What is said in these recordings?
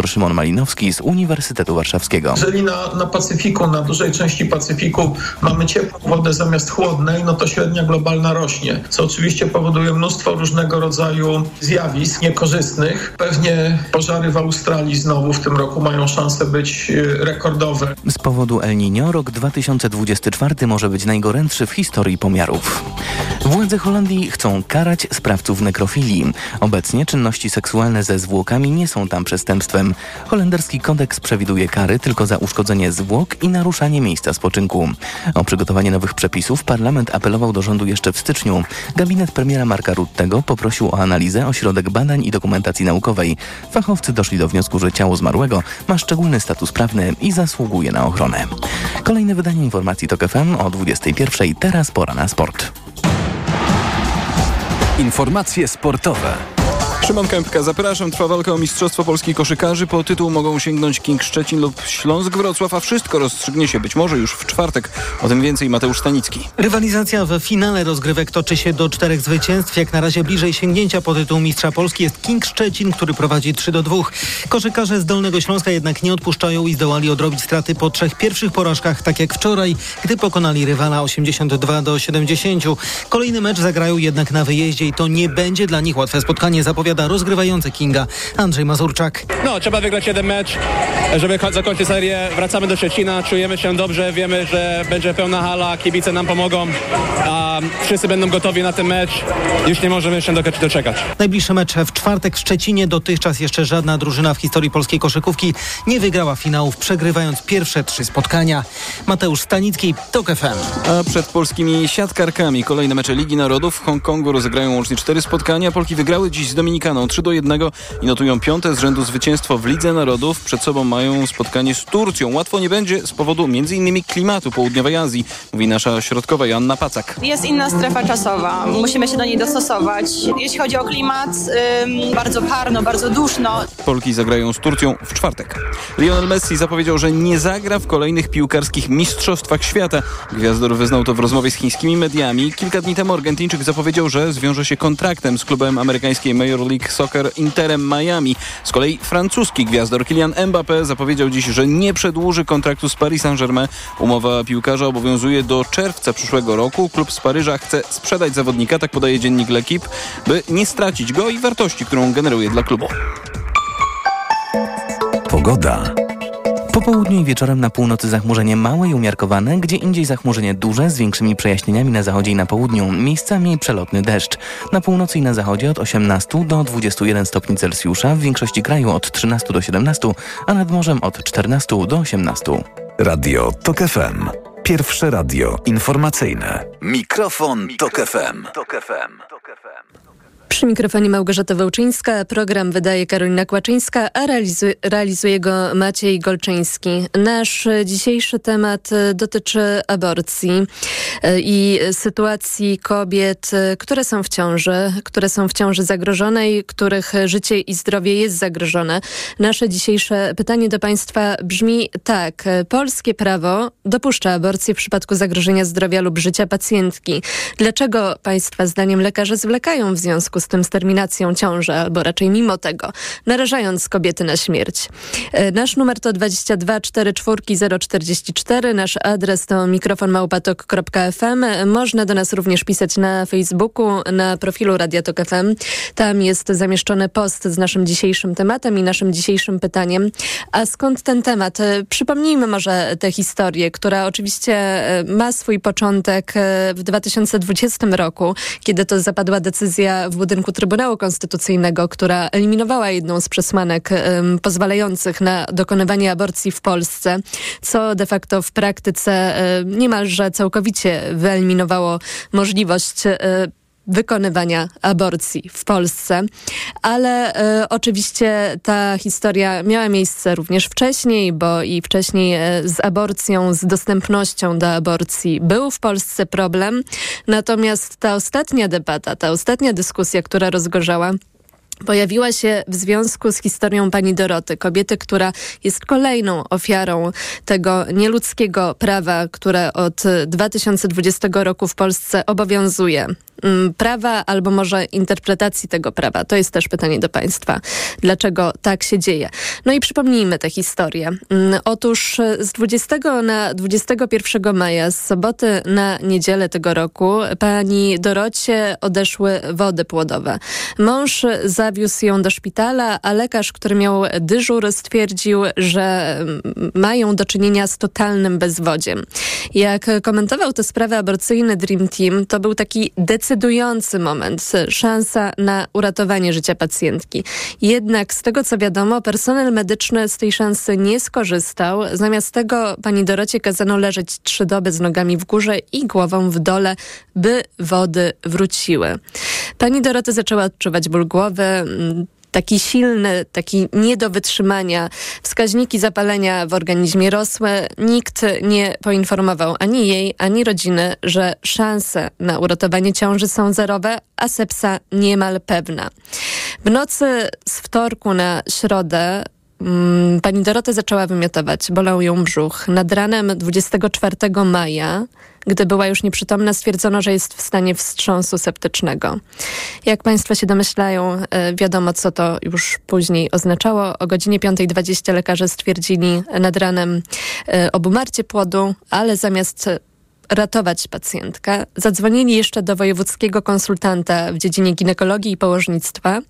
profesor Szymon Malinowski z Uniwersytetu Warszawskiego. Jeżeli na, na Pacyfiku, na dużej części Pacyfiku mamy ciepłą wodę zamiast chłodnej, no to średnia globalna rośnie, co oczywiście powoduje mnóstwo różnego rodzaju zjawisk niekorzystnych. Pewnie pożary w Australii znowu w tym roku mają szansę być e, rekordowe. Z powodu El Niño rok 2024 może być najgorętszy w historii pomiarów. Władze Holandii chcą karać sprawców nekrofilii. Obecnie czynności seksualne ze zwłokami nie są tam przestępstwem. Holenderski kodeks przewiduje kary tylko za uszkodzenie zwłok i naruszanie miejsca spoczynku. O przygotowanie nowych przepisów parlament apelował do rządu jeszcze w styczniu. Gabinet premiera Marka Ruttego poprosił o analizę ośrodek badań i dokumentacji naukowej. Fachowcy doszli do wniosku, że ciało zmarłego ma szczególny status prawny i zasługuje na ochronę. Kolejne wydanie informacji TOK FM o 21. Teraz pora na sport. Informacje sportowe. Szymon Kępka, zapraszam. Trwa walka o Mistrzostwo Polski Koszykarzy. Po tytuł mogą sięgnąć King Szczecin lub Śląsk Wrocław, a wszystko rozstrzygnie się być może już w czwartek. O tym więcej Mateusz Stanicki. Rywalizacja w finale rozgrywek toczy się do czterech zwycięstw. Jak na razie bliżej sięgnięcia po tytuł Mistrza Polski jest King Szczecin, który prowadzi 3 do 2. Koszykarze z Dolnego Śląska jednak nie odpuszczają i zdołali odrobić straty po trzech pierwszych porażkach, tak jak wczoraj, gdy pokonali rywala 82 do 70. Kolejny mecz zagrają jednak na wyjeździe i to nie będzie dla nich łatwe spotkanie, zapowiada rozgrywający Kinga Andrzej Mazurczak. No, trzeba wygrać jeden mecz, żeby zakończyć serię. Wracamy do Szczecina, czujemy się dobrze, wiemy, że będzie pełna hala, kibice nam pomogą, a wszyscy będą gotowi na ten mecz. Już nie możemy się doczekać. Najbliższy mecz w czwartek w Szczecinie. Dotychczas jeszcze żadna drużyna w historii polskiej koszykówki nie wygrała finałów, przegrywając pierwsze trzy spotkania. Mateusz Stanicki, TOK FM. A przed polskimi siatkarkami kolejne mecze Ligi Narodów. W Hongkongu rozegrają łącznie cztery spotkania. Polki wygrały dziś z Dominikaną 3 do 1 i notują piąte z rzędu zwycięstwo w Lidze Narodów. Przed sobą mają spotkanie z Turcją. Łatwo nie będzie z powodu m.in. klimatu południowej Azji, mówi nasza środkowa Joanna Pacak. Jest inna strefa czasowa. Musimy się do niej dostosować. Jeśli chodzi o klimat, ym, bardzo parno, bardzo duszno. Polki zagrają z Turcją w czwartek. Lionel Messi zapowiedział, że nie zagra w kolejnych piłkarskich mistrzostwach świata. Gwiazdor wyznał to w rozmowie z chińskimi mediami. Kilka dni temu Argentyńczyk zapowiedział, że zwiąże się kontraktem z klubem amerykańskiej Major League Soccer Interem Miami. Z kolei francuski gwiazdor Kylian Mbappé zapowiedział dziś, że nie przedłuży kontraktu z Paris Saint-Germain. Umowa piłkarza obowiązuje do czerwca przyszłego roku. Klub z Paryża chce sprzedać zawodnika, tak podaje dziennik L'Equipe, by nie stracić go i wartości, którą generuje dla klubu. Pogoda. Po południu i wieczorem na północy zachmurzenie małe i umiarkowane, gdzie indziej zachmurzenie duże z większymi przejaśnieniami na zachodzie i na południu. Miejscami przelotny deszcz. Na północy i na zachodzie od 18 do 21 stopni Celsjusza, w większości kraju od 13 do 17, a nad morzem od 14 do 18. Radio TOK FM. Pierwsze radio informacyjne. Mikrofon, Tok FM. Przy mikrofonie Małgorzata Wełczyńska. Program wydaje Karolina Kłaczyńska, a realizuje, realizuje go Maciej Golczyński. Nasz dzisiejszy temat dotyczy aborcji e, i sytuacji kobiet, które są w ciąży, które są w ciąży zagrożonej, których życie i zdrowie jest zagrożone. Nasze dzisiejsze pytanie do Państwa brzmi tak. Polskie prawo dopuszcza aborcję w przypadku zagrożenia zdrowia lub życia pacjentki. Dlaczego Państwa zdaniem lekarze zwlekają w związku z tym z terminacją ciąży, albo raczej mimo tego, narażając kobiety na śmierć. E, nasz numer to 22 44 044, nasz adres to mikrofonmałpatok.fm. Można do nas również pisać na Facebooku, na profilu Radiatok FM. Tam jest zamieszczony post z naszym dzisiejszym tematem i naszym dzisiejszym pytaniem. A skąd ten temat? E, przypomnijmy może tę historię, która oczywiście e, ma swój początek w 2020 roku, kiedy to zapadła decyzja w budynku Trybunału Konstytucyjnego, która eliminowała jedną z przesłanek um, pozwalających na dokonywanie aborcji w Polsce, co de facto w praktyce um, niemalże całkowicie wyeliminowało możliwość um, wykonywania aborcji w Polsce. Ale e, oczywiście ta historia miała miejsce również wcześniej, bo i wcześniej e, z aborcją, z dostępnością do aborcji był w Polsce problem. Natomiast ta ostatnia debata, ta ostatnia dyskusja, która rozgorzała, pojawiła się w związku z historią pani Doroty, kobiety, która jest kolejną ofiarą tego nieludzkiego prawa, które od 2020 roku w Polsce obowiązuje. Mm, prawa albo może interpretacji tego prawa? To jest też pytanie do Państwa. Dlaczego tak się dzieje? No i przypomnijmy tę historię. Mm, otóż z 20 na 21 maja, z soboty na niedzielę tego roku, pani Dorocie odeszły wody płodowe. Mąż zawiózł ją do szpitala, a lekarz, który miał dyżur, stwierdził, że mają do czynienia z totalnym bezwodziem. Jak komentował tę sprawę aborcyjny Dream Team, to był taki decydujący moment, szansa na uratowanie życia pacjentki. Jednak z tego co wiadomo, personel medyczny z tej szansy nie skorzystał. Zamiast tego pani Dorocie kazano leżeć trzy doby z nogami w górze i głową w dole, by wody wróciły. Pani Dorota zaczęła odczuwać ból głowy, taki silny, taki nie do wytrzymania. Wskaźniki zapalenia w organizmie rosły. Nikt nie poinformował ani jej, ani rodziny, że szanse na uratowanie ciąży są zerowe, a sepsa niemal pewna. W nocy z wtorku na środę Pani Dorota zaczęła wymiotować. Bolał ją brzuch. Nad ranem 24 maja gdy była już nieprzytomna, stwierdzono, że jest w stanie wstrząsu septycznego. Jak Państwo się domyślają, e, wiadomo, co to już później oznaczało. O godzinie 5.20 lekarze stwierdzili nad ranem e, obumarcie płodu, ale zamiast ratować pacjentkę. Zadzwonili jeszcze do wojewódzkiego konsultanta w dziedzinie ginekologii i położnictwa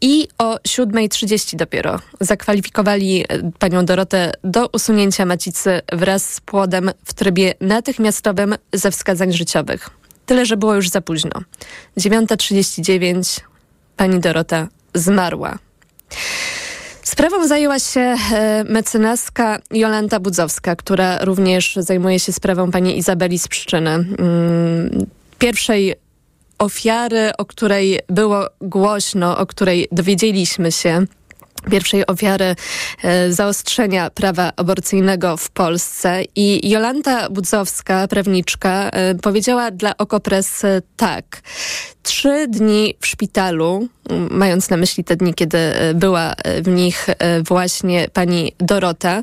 i o 7.30 dopiero zakwalifikowali panią Dorotę do usunięcia macicy wraz z płodem w trybie natychmiastowym ze wskazań życiowych. Tyle, że było już za późno. 9.39 pani Dorota zmarła. Sprawą zajęła się e, mecenaska Jolanta Budzowska, która również zajmuje się sprawą pani Izabeli z Pszczyny. Mm, pierwszej ofiary, o której było głośno, o której dowiedzieliśmy się pierwszej ofiary e, zaostrzenia prawa aborcyjnego w Polsce i Jolanta Budzowska, prawniczka, e, powiedziała dla Okopres tak. Trzy dni w szpitalu mając na myśli te dni, kiedy e, była e, w nich e, właśnie pani Dorota.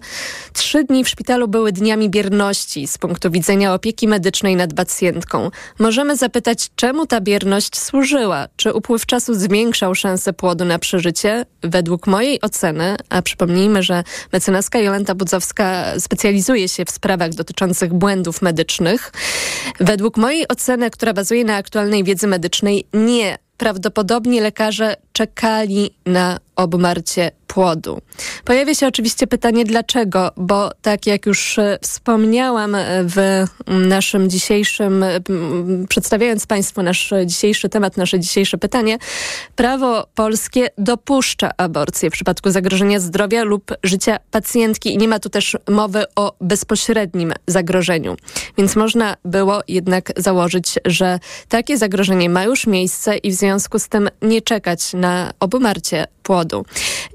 Trzy dni w szpitalu były dniami bierności z punktu widzenia opieki medycznej nad pacjentką. Możemy zapytać, czemu ta bierność służyła? Czy upływ czasu zwiększał szanse płodu na przeżycie? Według mojej oceny, a przypomnijmy, że mecenaska Jolanta Budzowska specjalizuje się w sprawach dotyczących błędów medycznych, według mojej oceny, która bazuje na aktualnej wiedzy medycznej, nie prawdopodobnie lekarze czekali na obmarcie płodu. Pojawia się oczywiście pytanie dlaczego, bo tak jak już e, wspomniałam e, w naszym dzisiejszym, przedstawiając Państwu nasz dzisiejszy temat, nasze dzisiejsze pytanie, prawo polskie dopuszcza aborcję w przypadku zagrożenia zdrowia lub życia pacjentki i nie ma tu też mowy o bezpośrednim zagrożeniu. Więc można było jednak założyć, że takie zagrożenie ma już miejsce i w związku z tym nie czekać na obumarcie płodu.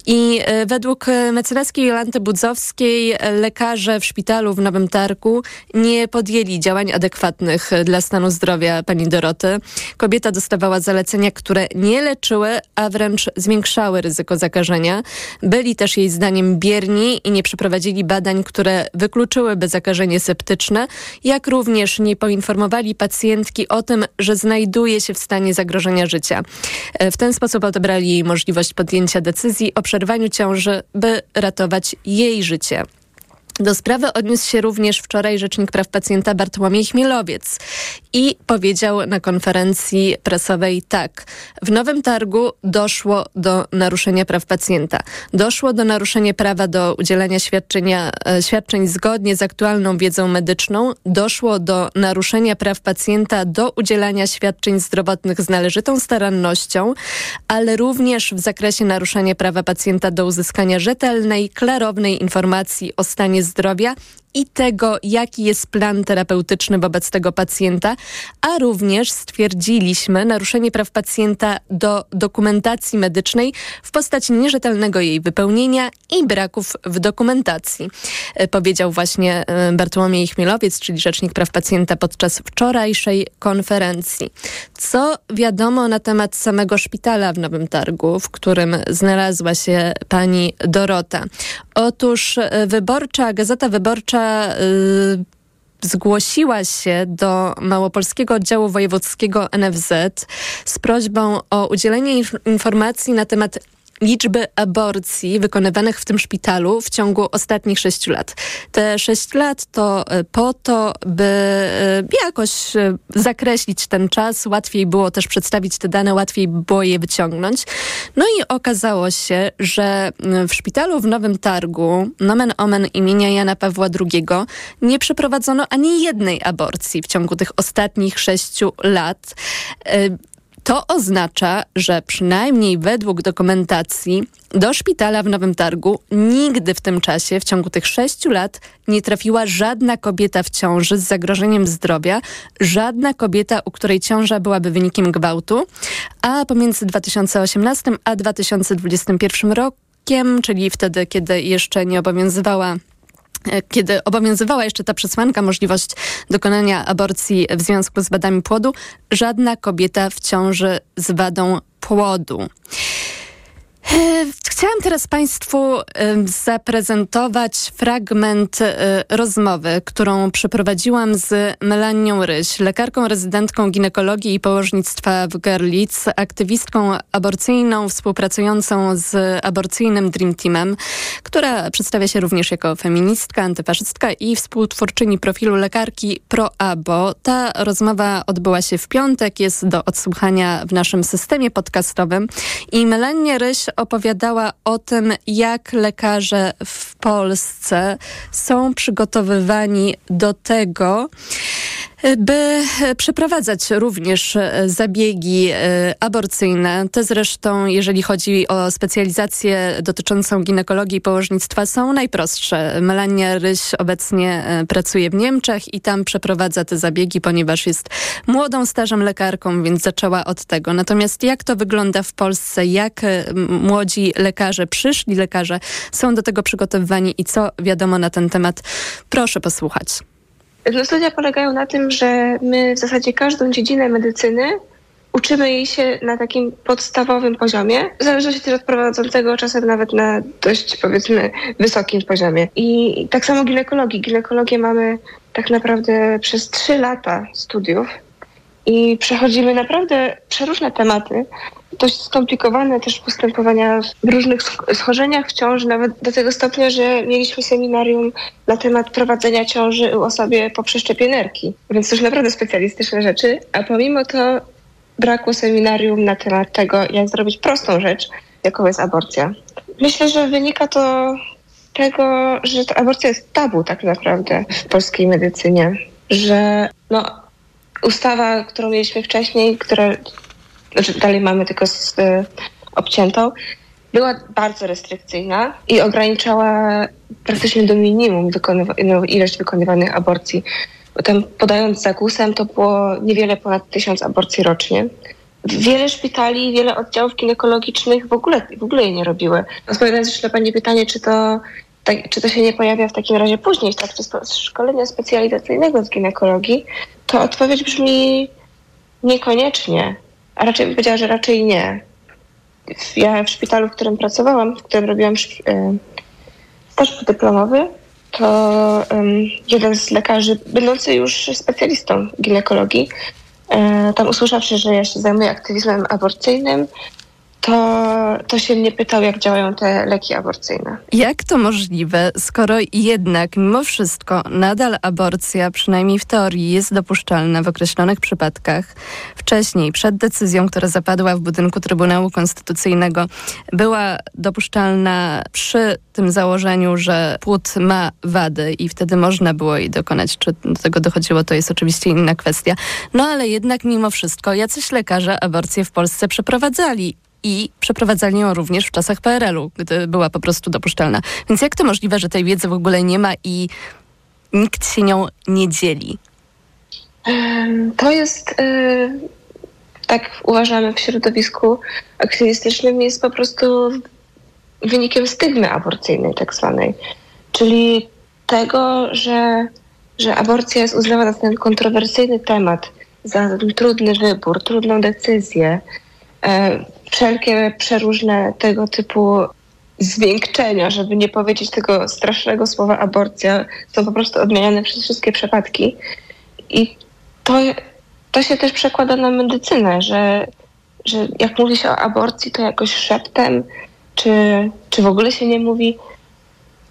I e, według mecenaskiej Jolanty Budzowskiej lekarze w szpitalu w Nowym Tarku nie podjęli działań adekwatnych dla stanu zdrowia pani Doroty. Kobieta dostawała zalecenia, które nie leczyły, a wręcz zwiększały ryzyko zakażenia. Byli też jej zdaniem bierni i nie przeprowadzili badań, które wykluczyłyby zakażenie septyczne, jak również nie poinformowali pacjentki o tym, że znajduje się w stanie zagrożenia życia. E, w ten sposób odebrali jej możliwość podjęcia decyzji o przerwaniu ciąży, by ratować jej życie. Do sprawy odniósł się również wczoraj Rzecznik Praw Pacjenta Bartłomiej Chmielowiec i powiedział na konferencji prasowej tak. W Nowym Targu doszło do naruszenia praw pacjenta. Doszło do naruszenia prawa do udzielania świadczenia, e, świadczeń zgodnie z aktualną wiedzą medyczną. Doszło do naruszenia praw pacjenta do udzielania świadczeń zdrowotnych z należytą starannością, ale również w zakresie naruszenia prawa pacjenta do uzyskania rzetelnej, klarownej informacji o stanie zdrowia i tego, jaki jest plan terapeutyczny wobec tego pacjenta, a również stwierdziliśmy naruszenie praw pacjenta do dokumentacji medycznej w postaci nierzetelnego jej wypełnienia i braków w dokumentacji. E, powiedział właśnie e, Bartłomiej Chmielowiec, czyli Rzecznik Praw Pacjenta podczas wczorajszej konferencji. Co wiadomo na temat samego szpitala w Nowym Targu, w którym znalazła się pani Dorota? Otóż e, wyborcza, Gazeta Wyborcza Y, zgłosiła się do Małopolskiego Oddziału Wojewódzkiego NFZ z prośbą o udzielenie informacji na temat liczby aborcji wykonywanych w tym szpitalu w ciągu ostatnich sześciu lat. Te sześć lat to e, po to, by e, jakoś e, zakreślić ten czas, łatwiej było też przedstawić te dane, łatwiej było je wyciągnąć. No i okazało się, że w szpitalu w Nowym Targu, nomen omen imienia Jana Pawła II, nie przeprowadzono ani jednej aborcji w ciągu tych ostatnich sześciu lat. To oznacza, że przynajmniej według dokumentacji do szpitala w Nowym Targu nigdy w tym czasie, w ciągu tych sześciu lat, nie trafiła żadna kobieta w ciąży z zagrożeniem zdrowia, żadna kobieta, u której ciąża byłaby wynikiem gwałtu, a pomiędzy 2018 a 2021 rokiem, czyli wtedy, kiedy jeszcze nie obowiązywała kiedy obowiązywała jeszcze ta przesłanka, możliwość dokonania aborcji w związku z wadami płodu, żadna kobieta w ciąży z wadą płodu. E, chciałam teraz Państwu zaprezentować fragment e, rozmowy, którą przeprowadziłam z Melanią Ryś, lekarką rezydentką ginekologii i położnictwa w Gerlitz, aktywistką aborcyjną współpracującą z aborcyjnym Dream Teamem, która przedstawia się również jako feministka, antyfaszystka i współtwórczyni profilu lekarki ProAbo. Ta rozmowa odbyła się w piątek, jest do odsłuchania w naszym systemie podcastowym i Melania Ryś opowiadała o tym, jak lekarze w Polsce są przygotowywani do tego, by przeprowadzać również zabiegi e, aborcyjne. Te zresztą, jeżeli chodzi o specjalizację dotyczącą ginekologii i położnictwa, są najprostsze. Melania Ryś obecnie e, pracuje w Niemczech i tam przeprowadza te zabiegi, ponieważ jest młodą, stażem lekarką, więc zaczęła od tego. Natomiast jak to wygląda w Polsce? Jak e, młodzi lekarze, przyszli lekarze są do tego przygotowywani i co wiadomo na ten temat? Proszę posłuchać. Studia polegają na tym, że my w zasadzie każdą dziedzinę medycyny uczymy jej się na takim podstawowym poziomie, w zależności też od prowadzącego, czasem nawet na dość powiedzmy wysokim poziomie. I tak samo ginekologii. Ginekologię mamy tak naprawdę przez trzy lata studiów i przechodzimy naprawdę przeróżne tematy, dość skomplikowane też postępowania w różnych schorzeniach w ciąży, nawet do tego stopnia, że mieliśmy seminarium na temat prowadzenia ciąży u osobie po przeszczepie nerki. Więc to już naprawdę specjalistyczne rzeczy, a pomimo to brakło seminarium na temat tego, jak zrobić prostą rzecz, jaką jest aborcja. Myślę, że wynika to tego, że ta aborcja jest tabu tak naprawdę w polskiej medycynie, że no, ustawa, którą mieliśmy wcześniej, która znaczy dalej mamy tylko z, y, obciętą, była bardzo restrykcyjna i ograniczała praktycznie do minimum no, ilość wykonywanych aborcji. Bo tam podając zagłosem to było niewiele ponad tysiąc aborcji rocznie. Wiele szpitali, wiele oddziałów ginekologicznych w ogóle, w ogóle jej nie robiły. Odpowiadając jeszcze na Pani pytanie, czy to, tak, czy to się nie pojawia w takim razie później w trakcie szkolenia specjalizacyjnego z ginekologii, to odpowiedź brzmi niekoniecznie a raczej bym powiedziała, że raczej nie. Ja w szpitalu, w którym pracowałam, w którym robiłam e, staż dyplomowy, to jeden z lekarzy, będący już specjalistą ginekologii, e, tam usłyszawszy, że ja się zajmuję aktywizmem aborcyjnym, to, to się mnie pytał, jak działają te leki aborcyjne. Jak to możliwe, skoro jednak mimo wszystko nadal aborcja, przynajmniej w teorii, jest dopuszczalna w określonych przypadkach? Wcześniej, przed decyzją, która zapadła w budynku Trybunału Konstytucyjnego, była dopuszczalna przy tym założeniu, że płód ma wady i wtedy można było jej dokonać. Czy do tego dochodziło, to jest oczywiście inna kwestia. No ale jednak mimo wszystko jacyś lekarze aborcję w Polsce przeprowadzali i przeprowadzali ją również w czasach PRL-u, gdy była po prostu dopuszczalna. Więc jak to możliwe, że tej wiedzy w ogóle nie ma i nikt się nią nie dzieli? To jest, y, tak uważamy w środowisku aktywistycznym, jest po prostu wynikiem stygmy aborcyjnej tak zwanej. Czyli tego, że, że aborcja jest uznawana za ten kontrowersyjny temat, za ten trudny wybór, trudną decyzję, e, wszelkie przeróżne tego typu zmiękczenia, żeby nie powiedzieć tego strasznego słowa aborcja, są po prostu odmieniane przez wszystkie przypadki. I to, to się też przekłada na medycynę, że, że jak mówi się o aborcji, to jakoś szeptem, czy, czy w ogóle się nie mówi.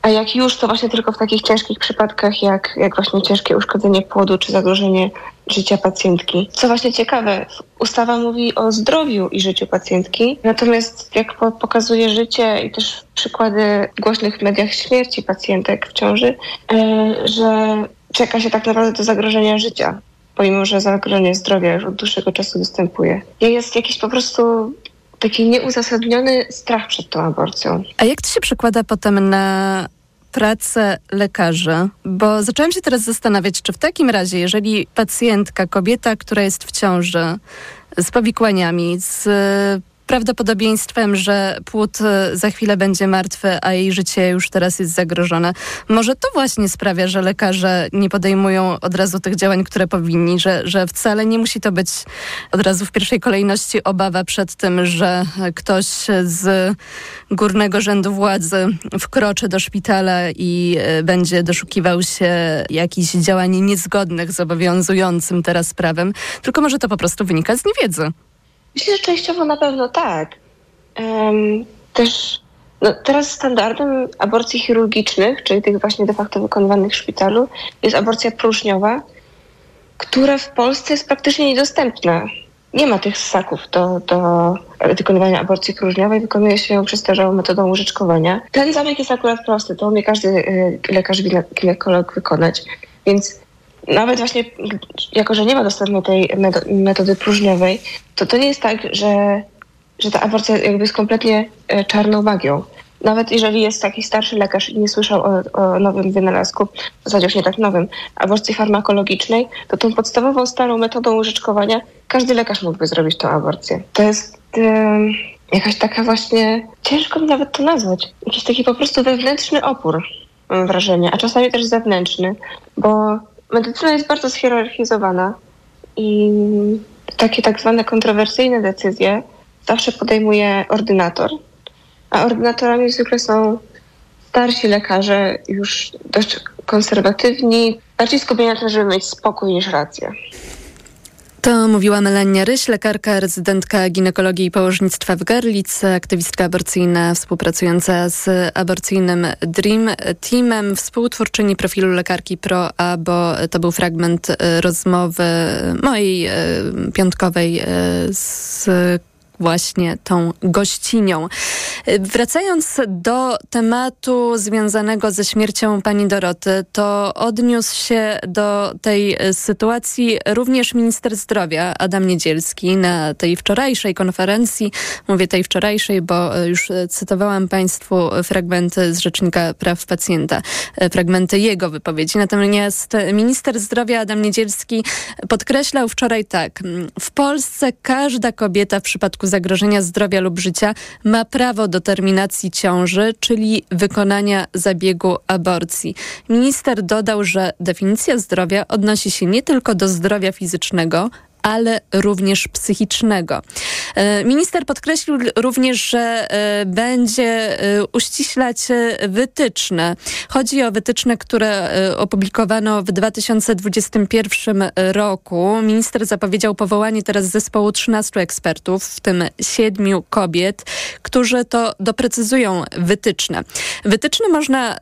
A jak już, to właśnie tylko w takich ciężkich przypadkach, jak, jak właśnie ciężkie uszkodzenie płodu czy zagrożenie życia pacjentki. Co właśnie ciekawe, ustawa mówi o zdrowiu i życiu pacjentki, natomiast jak po, pokazuje życie i też przykłady w głośnych mediach śmierci pacjentek w ciąży, yy, że czeka się tak naprawdę do zagrożenia życia, pomimo że zagrożenie zdrowia już od dłuższego czasu występuje. Jest jakiś po prostu taki nieuzasadniony strach przed tą aborcją. A jak to się przekłada potem na pracę lekarzy? Bo zaczęłam się teraz zastanawiać, czy w takim razie, jeżeli pacjentka, kobieta, która jest w ciąży z powikłaniami, z prawdopodobieństwem, że płód e, za chwilę będzie martwy, a jej życie już teraz jest zagrożone. Może to właśnie sprawia, że lekarze nie podejmują od razu tych działań, które powinni, że, że wcale nie musi to być od razu w pierwszej kolejności obawa przed tym, że ktoś z górnego rzędu władzy wkroczy do szpitala i e, będzie doszukiwał się jakichś działań niezgodnych z obowiązującym teraz prawem, tylko może to po prostu wynika z niewiedzy. Myślę, że częściowo na pewno tak. Um, też no, teraz standardem aborcji chirurgicznych, czyli tych właśnie de facto wykonywanych w szpitalu, jest aborcja próżniowa, która w Polsce jest praktycznie niedostępna. Nie ma tych ssaków do, do wykonywania aborcji próżniowej, wykonuje się ją przestarzałą metodą łyżeczkowania. Ten zabieg jest akurat prosty, to umie każdy y, lekarz ginekolog wykonać, więc nawet właśnie jako, że nie ma dostępnej tej metody próżniowej, to to nie jest tak, że, że ta aborcja jakby jest kompletnie e, czarną magią. Nawet jeżeli jest taki starszy lekarz i nie słyszał o, o nowym wynalazku, w zasadzie już nie tak nowym, aborcji farmakologicznej, to tą podstawową, starą metodą łyżeczkowania każdy lekarz mógłby zrobić tą aborcję. To jest jakaś taka właśnie, ciężko mi nawet to nazwać, jakiś taki po prostu wewnętrzny opór, mam wrażenie, a czasami też zewnętrzny, bo medycyna jest bardzo schierarchizowana i takie tak zwane kontrowersyjne decyzje zawsze podejmuje ordynator, a ordynatorami zwykle są starsi lekarze, już dość konserwatywni, bardziej skupieni na tym, żeby mieć spokój niż rację. To mówiła Melania Ryś, lekarka, rezydentka ginekologii i położnictwa w Garlic, aktywistka aborcyjna współpracująca z aborcyjnym Dream Teamem, współtwórczyni profilu lekarki Pro A, bo to był fragment rozmowy mojej e, piątkowej e, z właśnie tą gościnią. Wracając do tematu związanego ze śmiercią pani Doroty, to odniósł się do tej sytuacji również minister zdrowia Adam Niedzielski na tej wczorajszej konferencji. Mówię tej wczorajszej, bo już cytowałam państwu fragmenty z Rzecznika Praw Pacjenta, fragmenty jego wypowiedzi. Natomiast minister zdrowia Adam Niedzielski podkreślał wczoraj tak. W Polsce każda kobieta w przypadku zagrożenia zdrowia lub życia ma prawo do terminacji ciąży, czyli wykonania zabiegu aborcji. Minister dodał, że definicja zdrowia odnosi się nie tylko do zdrowia fizycznego, ale również psychicznego. E, minister podkreślił również, że e, będzie e, uściślać wytyczne. Chodzi o wytyczne, które opublikowano w 2021 roku. Minister zapowiedział powołanie teraz zespołu 13 ekspertów, w tym 7 kobiet, którzy to doprecyzują wytyczne. Wytyczne można,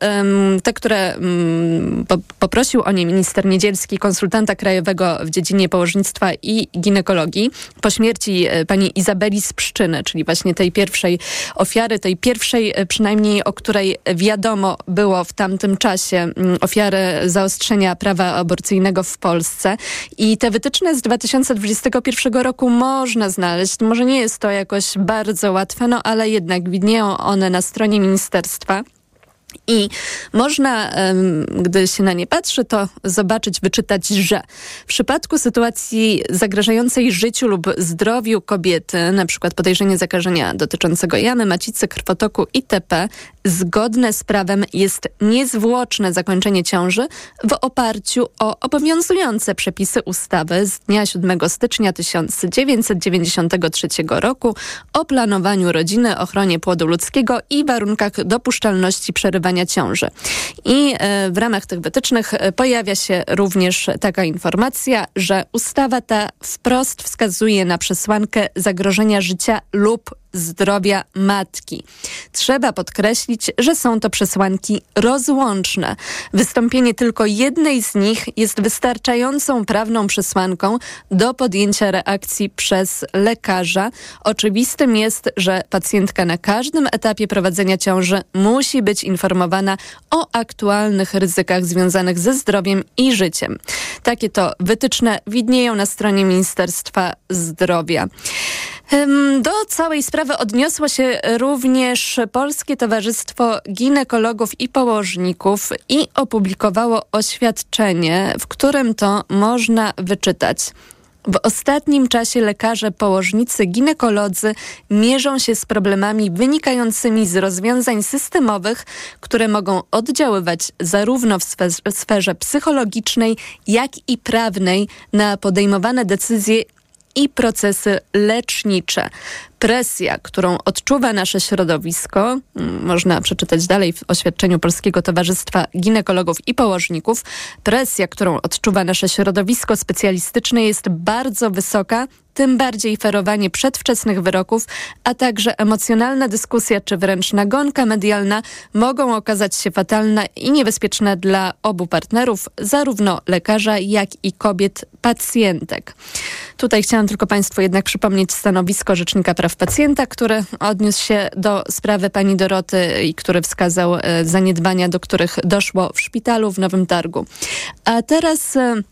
te, które mm, poprosił o nie minister Niedzielski, konsultanta krajowego w dziedzinie położnictwa i ginekologii po śmierci e, pani Izabeli z Pszczyny, czyli właśnie tej pierwszej ofiary, tej pierwszej e, przynajmniej, o której wiadomo było w tamtym czasie, ofiary zaostrzenia prawa aborcyjnego w Polsce. I te wytyczne z 2021 roku można znaleźć. Może nie jest to jakoś bardzo łatwe, no ale jednak widnieją one na stronie ministerstwa. I można, gdy się na nie patrzy, to zobaczyć, wyczytać, że w przypadku sytuacji zagrażającej życiu lub zdrowiu kobiety, na przykład podejrzenie zakażenia dotyczącego jamy, macicy, krwotoku itp., zgodne z prawem jest niezwłoczne zakończenie ciąży w oparciu o obowiązujące przepisy ustawy z dnia 7 stycznia 1993 roku o planowaniu rodziny, ochronie płodu ludzkiego i warunkach dopuszczalności przerywania ciąży. I e, w ramach tych wytycznych e, pojawia się również taka informacja, że ustawa ta wprost wskazuje na przesłankę zagrożenia życia lub zdrowia matki. Trzeba podkreślić, że są to przesłanki rozłączne. Wystąpienie tylko jednej z nich jest wystarczającą prawną przesłanką do podjęcia reakcji przez lekarza. Oczywistym jest, że pacjentka na każdym etapie prowadzenia ciąży musi być informowana o aktualnych ryzykach związanych ze zdrowiem i życiem. Takie to wytyczne widnieją na stronie Ministerstwa Zdrowia. Do całej sprawy odniosło się również Polskie Towarzystwo Ginekologów i Położników i opublikowało oświadczenie, w którym to można wyczytać. W ostatnim czasie lekarze, położnicy, ginekolodzy mierzą się z problemami wynikającymi z rozwiązań systemowych, które mogą oddziaływać zarówno w sferze psychologicznej, jak i prawnej na podejmowane decyzje i procesy lecznicze presja, którą odczuwa nasze środowisko, mm, można przeczytać dalej w oświadczeniu Polskiego Towarzystwa Ginekologów i Położników, presja, którą odczuwa nasze środowisko specjalistyczne jest bardzo wysoka, tym bardziej ferowanie przedwczesnych wyroków, a także emocjonalna dyskusja czy wręcz nagonka medialna mogą okazać się fatalne i niebezpieczne dla obu partnerów, zarówno lekarza, jak i kobiet pacjentek. Tutaj chciałam tylko Państwu jednak przypomnieć stanowisko Rzecznika Praw Pacjenta, który odniósł się do sprawy pani Doroty i który wskazał e, zaniedbania, do których doszło w szpitalu w Nowym Targu. A teraz... E,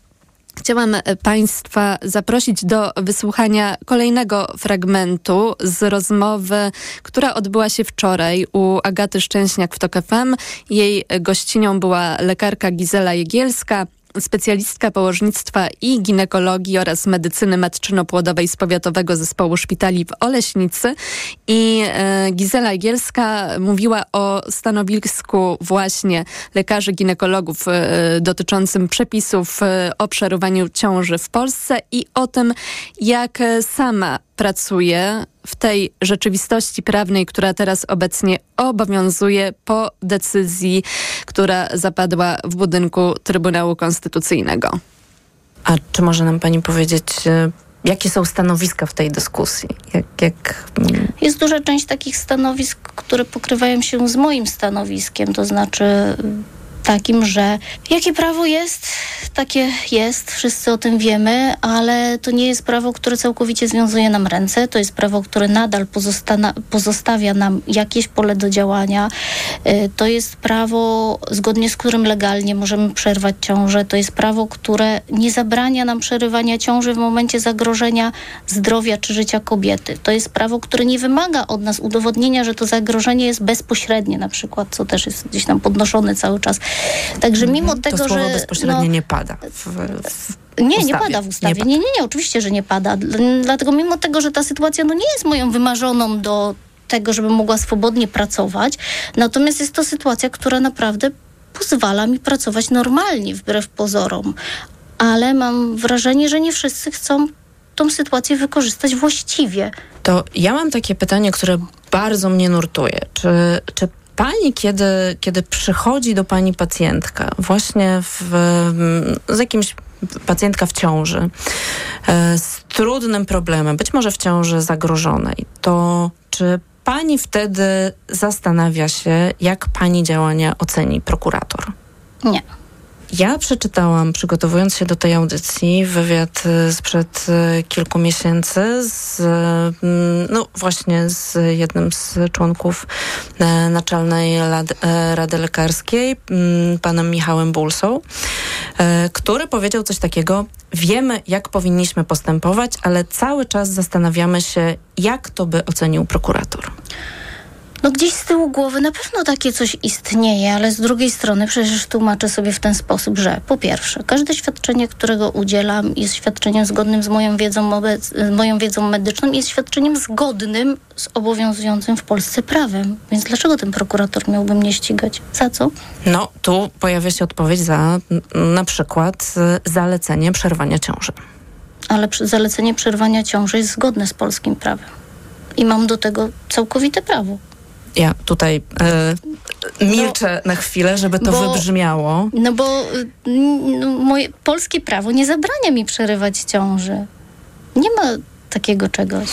chciałam e, Państwa zaprosić do wysłuchania kolejnego fragmentu z rozmowy, która odbyła się wczoraj u Agaty Szczęśniak w TOK FM. Jej gościnią była lekarka Gizela Jegielska specjalistka położnictwa i ginekologii oraz medycyny matczyno-płodowej z Powiatowego Zespołu Szpitali w Oleśnicy. I e, Gizela Gielska mówiła o stanowisku właśnie lekarzy ginekologów e, dotyczącym przepisów e, o przerywaniu ciąży w Polsce i o tym, jak sama pracuje w tej rzeczywistości prawnej, która teraz obecnie obowiązuje po decyzji, która zapadła w budynku Trybunału Konstytucyjnego. A czy może nam Pani powiedzieć, e, jakie są stanowiska w tej dyskusji? Jak, jak... Jest duża część takich stanowisk, które pokrywają się z moim stanowiskiem, to znaczy takim, że jakie prawo jest, takie jest, wszyscy o tym wiemy, ale to nie jest prawo, które całkowicie związuje nam ręce, to jest prawo, które nadal pozostawia nam jakieś pole do działania. Y, to jest prawo, zgodnie z którym legalnie możemy przerwać ciążę. To jest prawo, które nie zabrania nam przerywania ciąży w momencie zagrożenia zdrowia czy życia kobiety. To jest prawo, które nie wymaga od nas udowodnienia, że to zagrożenie jest bezpośrednie na przykład, co też jest gdzieś tam podnoszone cały czas Także mhm. mimo to tego, słowo że... bezpośrednio no, nie pada w, w nie, nie pada w ustawie. Nie, nie, nie, nie, oczywiście, że nie pada. Dlatego mimo tego, że ta sytuacja no, nie jest moją wymarzoną do tego, żebym mogła swobodnie pracować, natomiast jest to sytuacja, która naprawdę pozwala mi pracować normalnie, wbrew pozorom. Ale mam wrażenie, że nie wszyscy chcą tą sytuację wykorzystać właściwie. To ja mam takie pytanie, które bardzo mnie nurtuje. Czy, czy pani, kiedy, kiedy przychodzi do pani pacjentka, właśnie w, z jakimś pacjentka w ciąży, e, z trudnym problemem, być może w ciąży zagrożonej, to czy pani wtedy zastanawia się, jak pani działania oceni prokurator? Nie. Ja przeczytałam, przygotowując się do tej audycji, wywiad y, sprzed y, kilku miesięcy z, mm, no właśnie z jednym z członków e, Naczelnej Rady Lekarskiej, mm, panem Michałem Bulsą, który powiedział coś takiego, wiemy jak powinniśmy postępować, ale cały czas zastanawiamy się, jak to by ocenił prokurator. No gdzieś z tyłu głowy na pewno takie coś istnieje, ale z drugiej strony przecież tłumaczę sobie w ten sposób, że po pierwsze, każde świadczenie, którego udzielam jest świadczeniem zgodnym z moją wiedzą, z moją wiedzą medyczną jest świadczeniem zgodnym z obowiązującym w Polsce prawem. Więc dlaczego ten prokurator miałby mnie ścigać? Za co? No, tu pojawia się odpowiedź za na przykład zalecenie przerwania ciąży. Ale zalecenie przerwania ciąży jest zgodne z polskim prawem. I mam do tego całkowite prawo. Ja tutaj e, milczę no, na chwilę, żeby to bo, wybrzmiało. No bo no, moje polskie prawo nie zabrania mi przerywać ciąży. Nie ma takiego czegoś.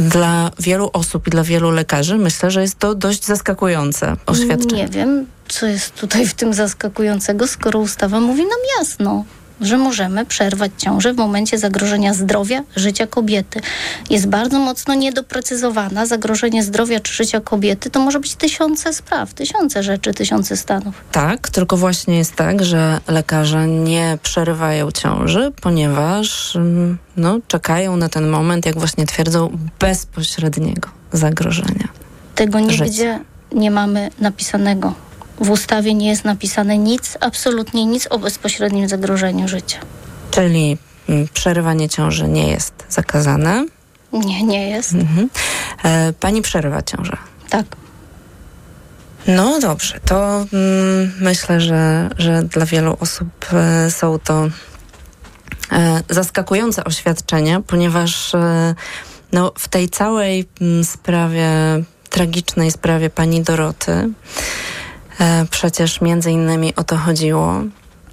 Dla wielu osób i dla wielu lekarzy myślę, że jest to dość zaskakujące oświadczenie. Nie wiem, co jest tutaj w tym zaskakującego, skoro ustawa mówi nam jasno że możemy przerwać ciążę w momencie zagrożenia zdrowia, życia kobiety. Jest bardzo mocno niedoprecyzowana. Zagrożenie zdrowia czy życia kobiety to może być tysiące spraw, tysiące rzeczy, tysiące stanów. Tak, tylko właśnie jest tak, że lekarze nie przerywają ciąży, ponieważ mm, no, czekają na ten moment, jak właśnie twierdzą, bezpośredniego zagrożenia. Tego nigdzie życia. nie mamy napisanego w ustawie nie jest napisane nic, absolutnie nic o bezpośrednim zagrożeniu życia. Czyli mm, przerywanie ciąży nie jest zakazane? Nie, nie jest. Mhm. E, pani przerywa ciążę? Tak. No dobrze, to mm, myślę, że, że dla wielu osób e, są to e, zaskakujące oświadczenia, ponieważ no, w tej całej mm, sprawie, tragicznej sprawie pani Doroty, przecież między innymi o to chodziło,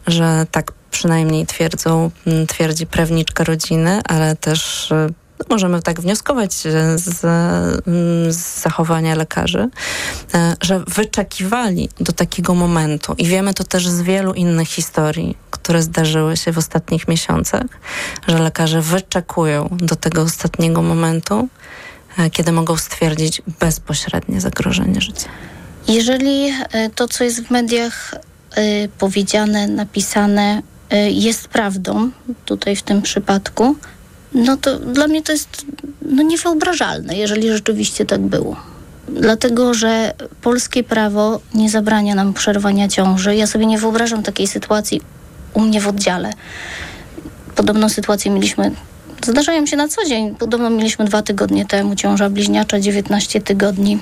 że tak przynajmniej twierdzą, twierdzi prawniczka rodziny, ale też e, no, możemy tak wnioskować z, z, zachowania lekarzy, e, że wyczekiwali do takiego momentu i wiemy to też z wielu innych historii, które zdarzyły się w ostatnich miesiącach, że lekarze wyczekują do tego ostatniego momentu, kiedy mogą stwierdzić bezpośrednie zagrożenie życia. Jeżeli e, to, co jest w mediach e, powiedziane, napisane, e, jest prawdą, tutaj w tym przypadku, no to dla mnie to jest no, niewyobrażalne, jeżeli rzeczywiście tak było. Dlatego, że polskie prawo nie zabrania nam przerwania ciąży. Ja sobie nie wyobrażam takiej sytuacji u mnie w oddziale. Podobną sytuację mieliśmy Zdarzają się na co dzień. Podobno mieliśmy dwa tygodnie temu ciąża bliźniacza, 19 tygodni.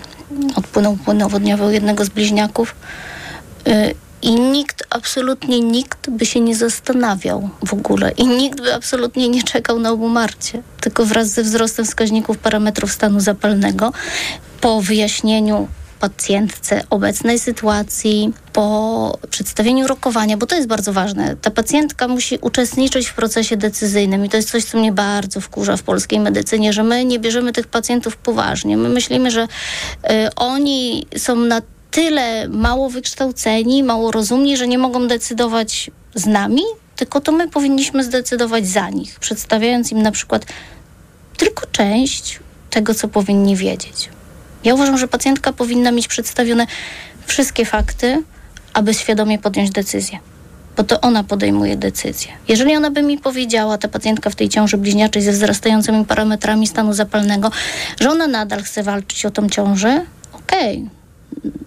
Odpłynął płyn nawodniowy u jednego z bliźniaków. Y, I nikt, absolutnie nikt by się nie zastanawiał w ogóle i nikt by absolutnie nie czekał na obumarcie. Tylko wraz ze wzrostem wskaźników parametrów stanu zapalnego, po wyjaśnieniu pacjentce obecnej sytuacji, po przedstawieniu rokowania, bo to jest bardzo ważne. Ta pacjentka musi uczestniczyć w procesie decyzyjnym i to jest coś, co mnie bardzo wkurza w polskiej medycynie, że my nie bierzemy tych pacjentów poważnie. My myślimy, że y, oni są na tyle mało wykształceni, mało rozumni, że nie mogą decydować z nami, tylko to my powinniśmy zdecydować za nich, przedstawiając im na przykład tylko część tego, co powinni wiedzieć. Ja uważam, że pacjentka powinna mieć przedstawione wszystkie fakty, aby świadomie podjąć decyzję. Bo to ona podejmuje decyzję. Jeżeli ona by mi powiedziała, ta pacjentka w tej ciąży bliźniaczej ze wzrastającymi parametrami stanu zapalnego, że ona nadal chce walczyć o tą ciążę, okej, okay,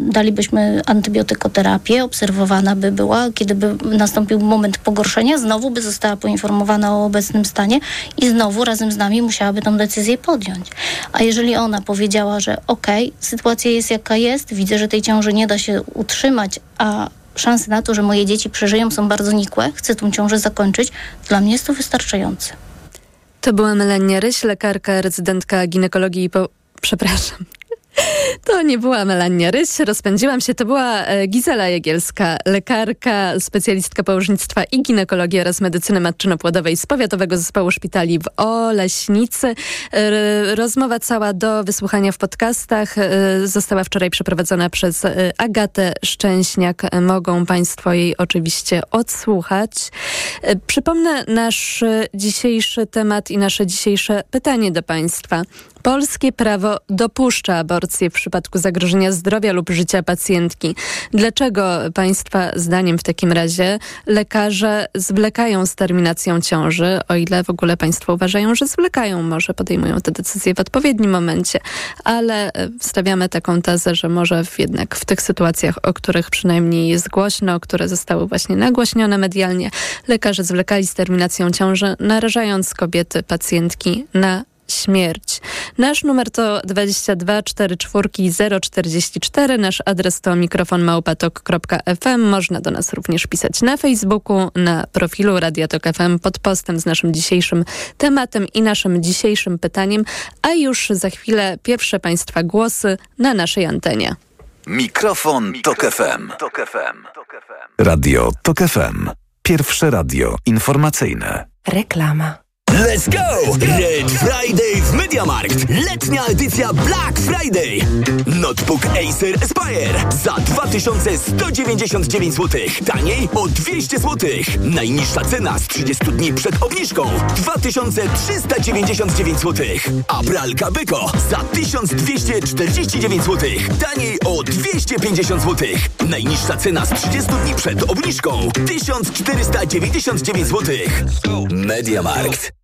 dalibyśmy antybiotykoterapię, obserwowana by była, kiedy by nastąpił moment pogorszenia, znowu by została poinformowana o obecnym stanie i znowu razem z nami musiałaby tą decyzję podjąć. A jeżeli ona powiedziała, że okej, okay, sytuacja jest jaka jest, widzę, że tej ciąży nie da się utrzymać, a szanse na to, że moje dzieci przeżyją są bardzo nikłe, chcę tą ciążę zakończyć, dla mnie jest to wystarczające. To była Melania Ryś, lekarka, rezydentka ginekologii po... Przepraszam, to nie była Melania Ryś, rozpędziłam się. To była e, Gizela Jagielska, lekarka, specjalistka położnictwa i ginekologii oraz medycyny matczyno-płodowej z Powiatowego Zespołu Szpitali w Oleśnicy. Rozmowa cała do wysłuchania w podcastach e, została wczoraj przeprowadzona przez e, Agatę Szczęśniak. Mogą Państwo jej oczywiście odsłuchać. Przypomnę nasz dzisiejszy temat i nasze dzisiejsze pytanie do Państwa. Polskie prawo dopuszcza aborcję w przypadku zagrożenia zdrowia lub życia pacjentki. Dlaczego Państwa zdaniem w takim razie lekarze zwlekają z terminacją ciąży, o ile w ogóle Państwo uważają, że zwlekają, może podejmują te decyzje w odpowiednim momencie, ale e, stawiamy taką tezę, że może w jednak w tych sytuacjach, o których przynajmniej jest głośno, które zostały właśnie nagłośnione medialnie, lekarze zwlekali z terminacją ciąży, narażając kobiety, pacjentki na śmierć. Nasz numer to 22 44 044. Nasz adres to mikrofonmałpatok.fm. Można do nas również pisać na Facebooku, na profilu Radiatok FM pod postem z naszym dzisiejszym tematem i naszym dzisiejszym pytaniem, a już za chwilę pierwsze Państwa głosy na naszej antenie. Mikrofon, Tok FM. Radio Tok FM. Pierwsze radio informacyjne. Reklama. Let's go! Red Friday w MediaMarkt. Letnia edycja Black Friday. Notebook Acer Aspire za 2199 zł. Taniej o 200 zł. Najniższa cena z 30 dni przed obniżką 2399 zł. A pralka Beko za 1249 zł. Taniej o 250 zł. Najniższa cena z 30 dni przed obniżką 1499 zł. MediaMarkt.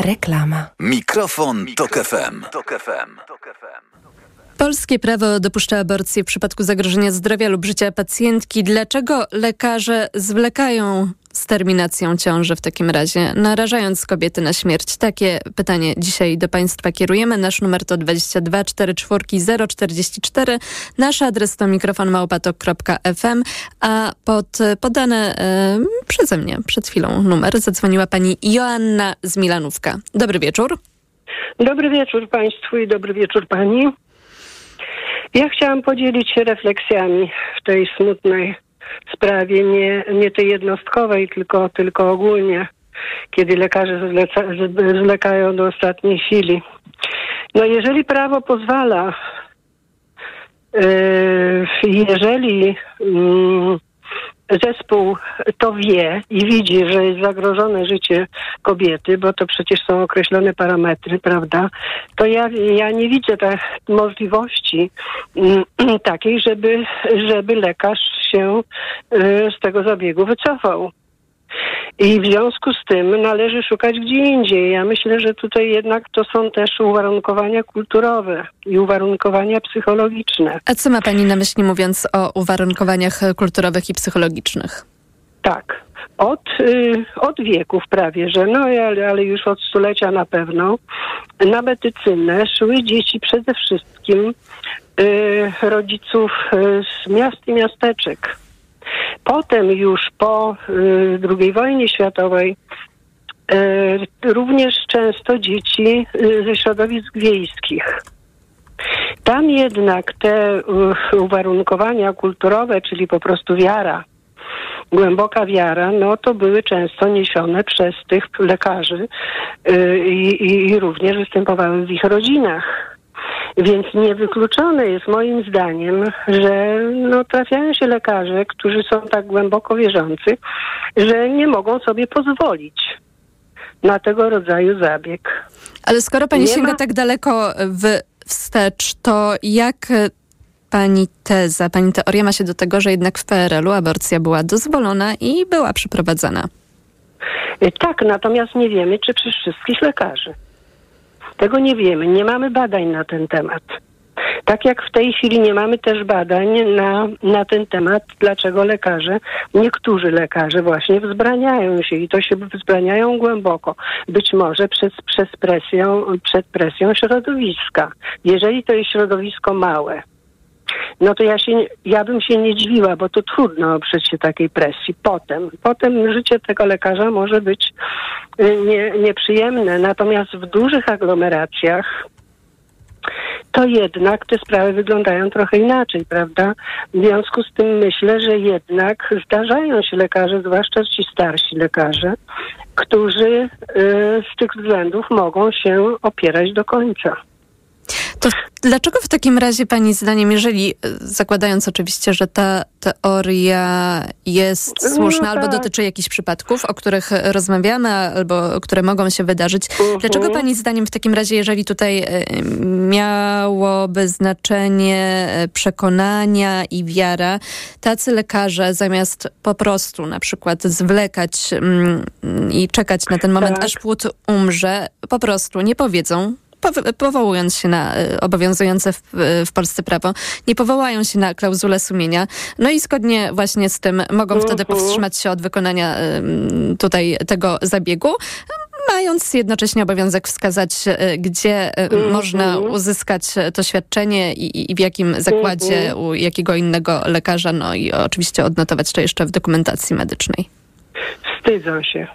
Reklama. Mikrofon, Tok FM. Polskie prawo dopuszcza aborcję w przypadku zagrożenia zdrowia lub życia pacjentki. Dlaczego lekarze zwlekają z terminacją ciąży w takim razie, narażając kobiety na śmierć? Takie pytanie dzisiaj do Państwa kierujemy. Nasz numer to 22 44 044. Nasz adres to mikrofonmałpatok.fm, a pod podane przeze mnie przed chwilą numer zadzwoniła pani Joanna z Milanówka. Dobry wieczór. Dobry wieczór Państwu i dobry wieczór Pani. Ja chciałam podzielić się refleksjami w tej smutnej sprawie, nie, nie tej jednostkowej, tylko, tylko ogólnie, kiedy lekarze zleca, zlekają do ostatniej chwili. No jeżeli prawo pozwala, yy, jeżeli yy, zespół to wie i widzi, że jest zagrożone życie kobiety, bo to przecież są określone parametry, prawda, to ja, ja nie widzę tej możliwości mm, takiej, żeby, żeby lekarz się y, z tego zabiegu wycofał. I w związku z tym należy szukać gdzie indziej. Ja myślę, że tutaj jednak to są też uwarunkowania kulturowe i uwarunkowania psychologiczne. A co ma Pani na myśli mówiąc o uwarunkowaniach kulturowych i psychologicznych? Tak. Od, y, od wieków prawie, że no ale, ale już od stulecia na pewno na medycynę szły dzieci przede wszystkim y, rodziców y, z miast i miasteczek Potem już po y, II wojnie światowej y, również często dzieci y, ze środowisk wiejskich. Tam jednak te uwarunkowania kulturowe, czyli po prostu wiara, głęboka wiara, no to były często niesione przez tych lekarzy i, i również występowały w ich rodzinach. Więc niewykluczone jest moim zdaniem, że no, trafiają się lekarze, którzy są tak głęboko wierzący, że nie mogą sobie pozwolić na tego rodzaju zabieg. Ale skoro pani nie sięga ma... tak daleko w, wstecz, to jak pani teza, pani teoria ma się do tego, że jednak w PRL-u aborcja była dozwolona i była przeprowadzana? Tak, natomiast nie wiemy, czy przez wszystkich lekarzy. Tego nie wiemy, nie mamy badań na ten temat. Tak jak w tej chwili nie mamy też badań na, na ten temat, dlaczego lekarze, niektórzy lekarze właśnie wzbraniają się i to się wzbraniają głęboko. Być może przez, przez presją, przed presją środowiska. Jeżeli to jest środowisko małe, no to ja, się, ja bym się nie dziwiła, bo to trudno oprzeć się takiej presji. Potem, potem życie tego lekarza może być y, nie, nieprzyjemne. Natomiast w dużych aglomeracjach to jednak te sprawy wyglądają trochę inaczej, prawda? W związku z tym myślę, że jednak zdarzają się lekarze, zwłaszcza ci starsi lekarze, którzy y, z tych względów mogą się opierać do końca. To dlaczego w takim razie Pani zdaniem, jeżeli e, zakładając oczywiście, że ta teoria jest No słuszna tak. albo dotyczy jakichś przypadków, o których rozmawiamy, albo które mogą się wydarzyć, Mhm. dlaczego Pani zdaniem w takim razie, jeżeli tutaj e, miałoby znaczenie e, przekonania i wiara, tacy lekarze zamiast po prostu na przykład zwlekać mm, i czekać na ten moment, Tak. aż płód umrze, po prostu nie powiedzą, pow- powołując się na y, obowiązujące w, w Polsce prawo, nie powołają się na klauzulę sumienia. No i zgodnie właśnie z tym mogą wtedy Mhm. powstrzymać się od wykonania tutaj tego zabiegu. Mając jednocześnie obowiązek wskazać, y, gdzie y, Mhm. można uzyskać to świadczenie i, i- w jakim zakładzie, Mhm. u jakiego innego lekarza, no i oczywiście odnotować to jeszcze w dokumentacji medycznej. Wstydzą się.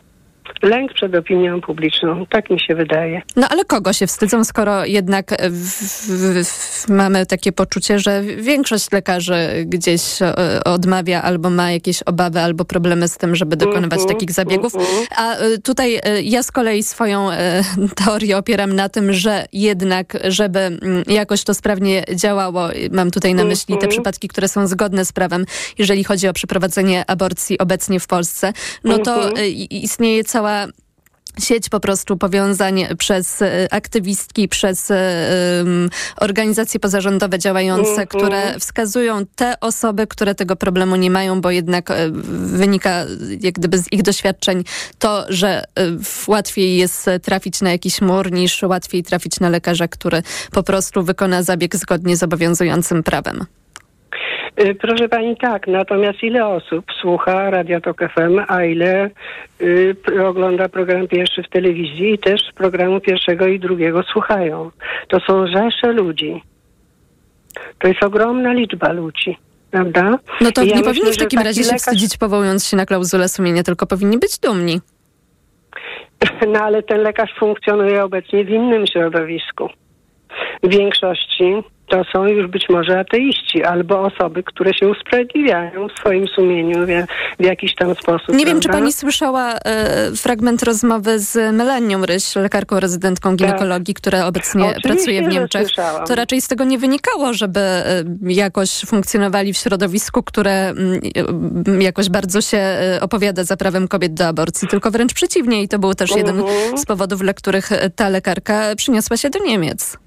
Lęk przed opinią publiczną, tak mi się wydaje. No ale kogo się wstydzą, skoro jednak w, w, w, mamy takie poczucie, że większość lekarzy gdzieś e, odmawia albo ma jakieś obawy albo problemy z tym, żeby dokonywać Mhm, takich zabiegów. mhm. A e, tutaj e, ja z kolei swoją teorię opieram na tym, że jednak, żeby mm, jakoś to sprawnie działało, mam tutaj na myśli te Mhm. przypadki, które są zgodne z prawem, jeżeli chodzi o przeprowadzenie aborcji obecnie w Polsce, no to Mhm. istnieje cała sieć po prostu powiązań przez e, aktywistki, przez em, organizacje pozarządowe działające, Mhm. które wskazują te osoby, które tego problemu nie mają, bo jednak e, wynika jak gdyby z ich doświadczeń to, że łatwiej jest trafić na jakiś mur niż łatwiej trafić na lekarza, który po prostu wykona zabieg zgodnie z obowiązującym prawem. Y, Proszę pani, tak. Natomiast ile osób słucha Radia Tok FM, a ile y, ogląda program pierwszy w telewizji i też programu pierwszego i drugiego słuchają? To są rzesze ludzi. To jest ogromna liczba ludzi. Prawda? No to ja nie myślę, powinni w takim taki razie się lekarz- wstydzić powołując się na klauzulę sumienia, tylko powinni być dumni. No ale ten lekarz funkcjonuje obecnie w innym środowisku. W większości to są już być może ateiści albo osoby, które się usprawiedliwiają w swoim sumieniu w, jakiś tam sposób. Nie wiem, czy prawda? pani słyszała e, fragment rozmowy z Melanią Ryś, lekarką rezydentką ginekologii, która obecnie Tak. Oczywiście, pracuje w Niemczech. To raczej z tego nie wynikało, żeby e, jakoś funkcjonowali w środowisku, które mm, e, jakoś bardzo się e, opowiada za prawem kobiet do aborcji, tylko wręcz przeciwnie. I to był też jeden Mhm. z powodów, dla których ta lekarka przyniosła się do Niemiec.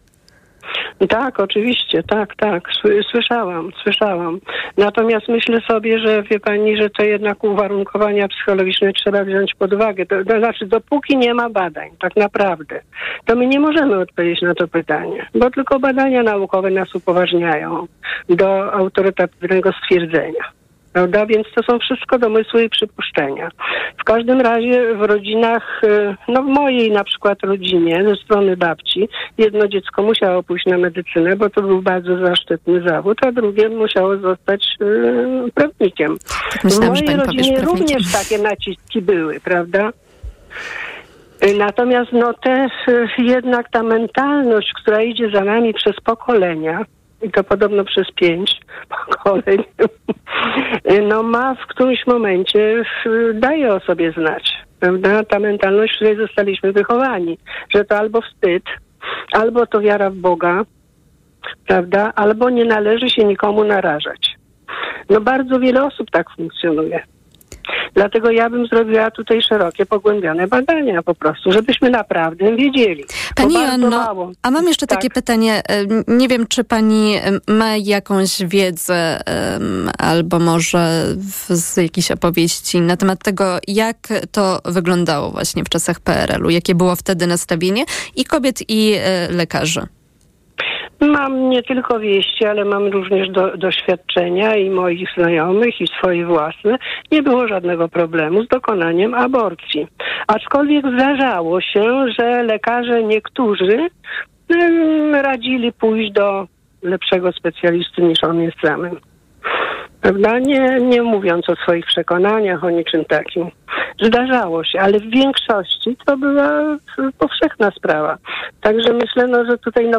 Tak, oczywiście, tak, tak. Sły- Słyszałam, słyszałam. Natomiast myślę sobie, że wie pani, że to jednak uwarunkowania psychologiczne trzeba wziąć pod uwagę. To, to znaczy, dopóki nie ma badań, tak naprawdę, to my nie możemy odpowiedzieć na to pytanie, bo tylko badania naukowe nas upoważniają do autorytatywnego stwierdzenia. Prawda? Więc to są wszystko domysły i przypuszczenia. W każdym razie w rodzinach, y, no w mojej na przykład rodzinie, ze strony babci, jedno dziecko musiało pójść na medycynę, bo to był bardzo zaszczytny zawód, a drugie musiało zostać y, prawnikiem. W myślałam, że mojej rodzinie również takie naciski były, prawda? Y, Natomiast no też y, jednak ta mentalność, która idzie za nami przez pokolenia, i to podobno przez pięć pokoleń, no ma w którymś momencie daje o sobie znać. Prawda? Ta mentalność, w której zostaliśmy wychowani, że to albo wstyd, albo to wiara w Boga, prawda? Albo nie należy się nikomu narażać. No bardzo wiele osób tak funkcjonuje. Dlatego ja bym zrobiła tutaj szerokie, pogłębione badania po prostu, żebyśmy naprawdę wiedzieli. Pani Joanno, a mam jeszcze Tak. takie pytanie. Nie wiem, czy pani ma jakąś wiedzę albo może z jakichś opowieści na temat tego, jak to wyglądało właśnie w czasach PRL-u, jakie było wtedy nastawienie i kobiet, i e, lekarzy. Mam nie tylko wieści, ale mam również do, doświadczenia i moich znajomych, i swoje własne. Nie było żadnego problemu z dokonaniem aborcji. Aczkolwiek zdarzało się, że lekarze niektórzy mm, radzili pójść do lepszego specjalisty niż on jest samym. Prawda? Nie, nie mówiąc o swoich przekonaniach, o niczym takim. Zdarzało się, ale w większości to była powszechna sprawa. Także myślę, no, że tutaj, no,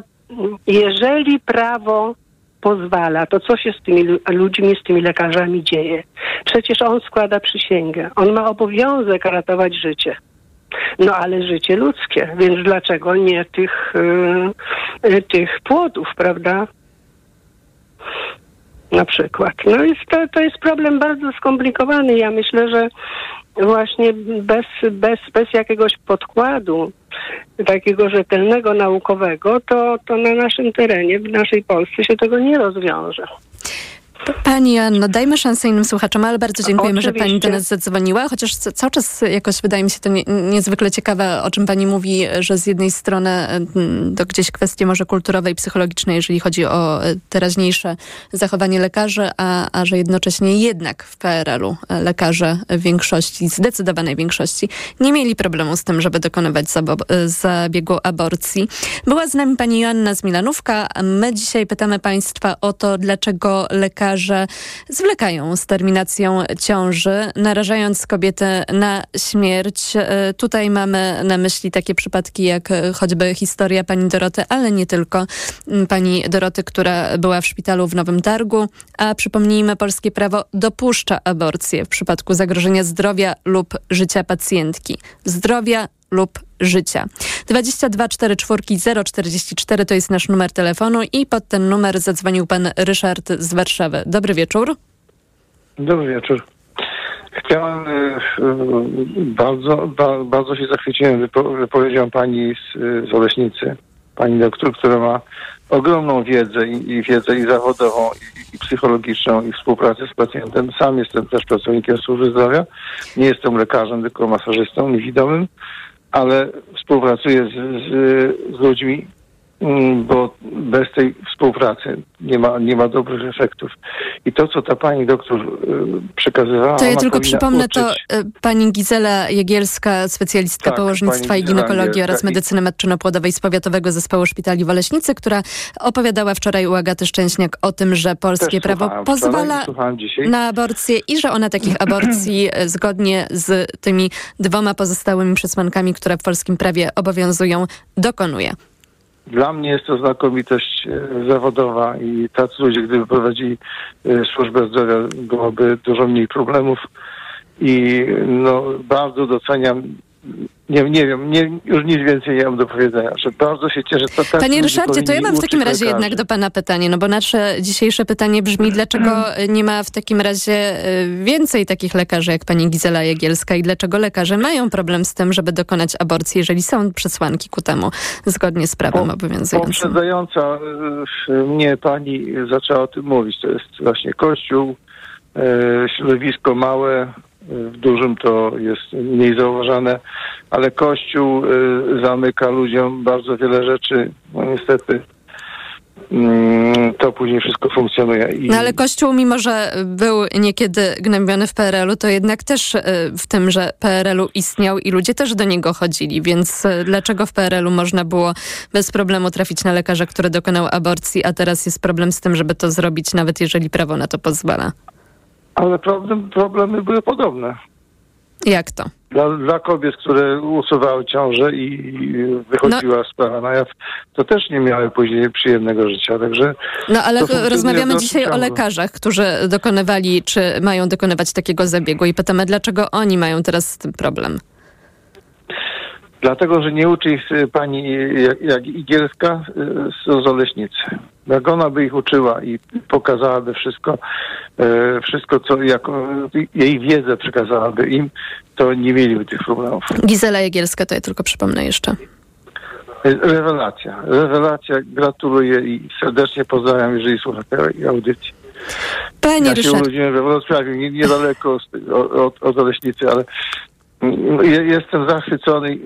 jeżeli prawo pozwala, to co się z tymi ludźmi, z tymi lekarzami dzieje? Przecież on składa przysięgę. On ma obowiązek ratować życie. No ale życie ludzkie, więc dlaczego nie tych, yy, tych płodów, prawda? Na przykład. No jest to, to jest problem bardzo skomplikowany. Ja myślę, że właśnie bez, bez, bez jakiegoś podkładu takiego rzetelnego, naukowego, to, to na naszym terenie, w naszej Polsce się tego nie rozwiąże. Pani Anno, dajmy szansę innym słuchaczom, ale bardzo dziękujemy, Oczywiście. że Pani do nas zadzwoniła, chociaż cały czas jakoś wydaje mi się to nie, niezwykle ciekawe, o czym Pani mówi, że z jednej strony mm, to gdzieś kwestie może kulturowe i psychologiczne, jeżeli chodzi o e, teraźniejsze zachowanie lekarzy, a, a że jednocześnie jednak w PRL-u e, lekarze w większości, zdecydowanej większości, nie mieli problemu z tym, żeby dokonywać e, zabiegu aborcji. Była z nami Pani Joanna z Milanówka. My dzisiaj pytamy Państwa o to, dlaczego lekarze lekarze zwlekają z terminacją ciąży, narażając kobietę na śmierć. E, tutaj mamy na myśli takie przypadki jak choćby historia pani Doroty, ale nie tylko pani Doroty, która była w szpitalu w Nowym Targu, a przypomnijmy, polskie prawo dopuszcza aborcję w przypadku zagrożenia zdrowia lub życia pacjentki. Zdrowia lub życia. 22 44 044 to jest nasz numer telefonu i pod ten numer zadzwonił pan Ryszard z Warszawy. Dobry wieczór. Dobry wieczór. Chciałem y, bardzo, ba, bardzo się zachwyciłem wypo, wypowiedzią pani z, z Oleśnicy, pani doktor, która ma ogromną wiedzę i, i wiedzę i zawodową, i, i, psychologiczną, i współpracę z pacjentem. Sam jestem też pracownikiem służby zdrowia. Nie jestem lekarzem, tylko masażystą niewidomym ale współpracuję z, z, z ludźmi, bo bez tej współpracy nie ma, nie ma dobrych efektów. I to, co ta pani doktor y, przekazywała... To ja tylko przypomnę, uczyć... to y, pani Gizela Jagielska, specjalistka tak, położnictwa i ginekologii oraz medycyny medczyno-płodowej z Powiatowego Zespołu Szpitali w Oleśnicy, która opowiadała wczoraj u Agaty Szczęśniak o tym, że polskie Też prawo pozwala na aborcję i że ona takich aborcji y, zgodnie z tymi dwoma pozostałymi przesłankami, które w polskim prawie obowiązują, dokonuje. Dla mnie jest to znakomitość e, zawodowa i tacy ludzie, gdyby prowadzili e, służbę zdrowia, byłoby dużo mniej problemów. I no, bardzo doceniam nie, nie wiem, nie, już nic więcej nie mam do powiedzenia, że bardzo się cieszę. To tak Panie Ryszardzie, to ja mam w takim razie lekarzy. jednak do Pana pytanie, no bo nasze dzisiejsze pytanie brzmi, dlaczego nie ma w takim razie y, więcej takich lekarzy jak Pani Gizela Jagielska i dlaczego lekarze mają problem z tym, żeby dokonać aborcji, jeżeli są przesłanki ku temu, zgodnie z prawem obowiązującym? Poprzedzająca y, mnie Pani zaczęła o tym mówić, to jest właśnie Kościół, y, środowisko małe, w dużym to jest mniej zauważane, ale Kościół y, zamyka ludziom bardzo wiele rzeczy. No niestety mm, to później wszystko funkcjonuje. I... No ale Kościół, mimo że był niekiedy gnębiony w PRL-u, to jednak też y, w tym, że PRL-u istniał i ludzie też do niego chodzili, więc y, dlaczego w PRL-u można było bez problemu trafić na lekarza, który dokonał aborcji, a teraz jest problem z tym, żeby to zrobić, nawet jeżeli prawo na to pozwala? Ale problem, problemy były podobne. Jak to? Dla, dla kobiet, które usuwały ciążę i wychodziła no. sprawa na jaw, to też nie miały później przyjemnego życia, także... No ale rozmawiamy dzisiaj o lekarzach, którzy dokonywali, czy mają dokonywać takiego zabiegu i pytamy, dlaczego oni mają teraz z tym problem? Dlatego, że nie uczy ich y, pani jak, jak Igielska y, z Oleśnicy. Jak ona by ich uczyła i pokazałaby wszystko, y, wszystko co, jak jej wiedzę przekazałaby im, to nie mieliby tych problemów. Gizela Jagielska, to ja tylko przypomnę jeszcze. Rewelacja. Rewelacja. Gratuluję i serdecznie pozdrawiam, jeżeli słucha tej audycji. Panie ja Ryszard. się urodziłem we Wrocławiu, niedaleko od, od Oleśnicy, ale Jestem zachwycony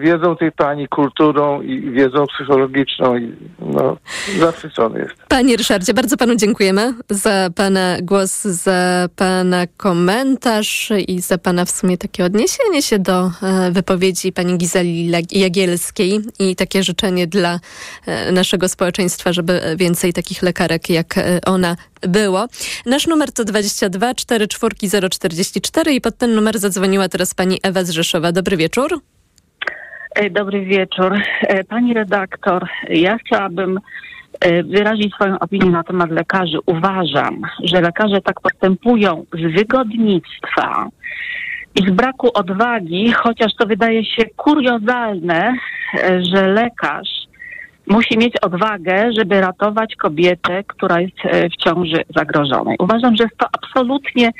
wiedzą tej pani, kulturą i wiedzą psychologiczną. No, zachwycony jest. Panie Ryszardzie, bardzo panu dziękujemy za pana głos, za pana komentarz i za pana w sumie takie odniesienie się do e, wypowiedzi pani Gizeli Jagielskiej i takie życzenie dla e, naszego społeczeństwa, żeby więcej takich lekarek jak e, ona było. Nasz numer to 22 44 044 i pod ten numer zadzwoniła teraz pani Ewa z Rzeszowa. Dobry wieczór. E, dobry wieczór. E, pani redaktor, ja chciałabym e, wyrazić swoją opinię na temat lekarzy. Uważam, że lekarze tak postępują z wygodnictwa i z braku odwagi, chociaż to wydaje się kuriozalne, że lekarz musi mieć odwagę, żeby ratować kobietę, która jest w ciąży zagrożonej. Uważam, że jest to absolutnie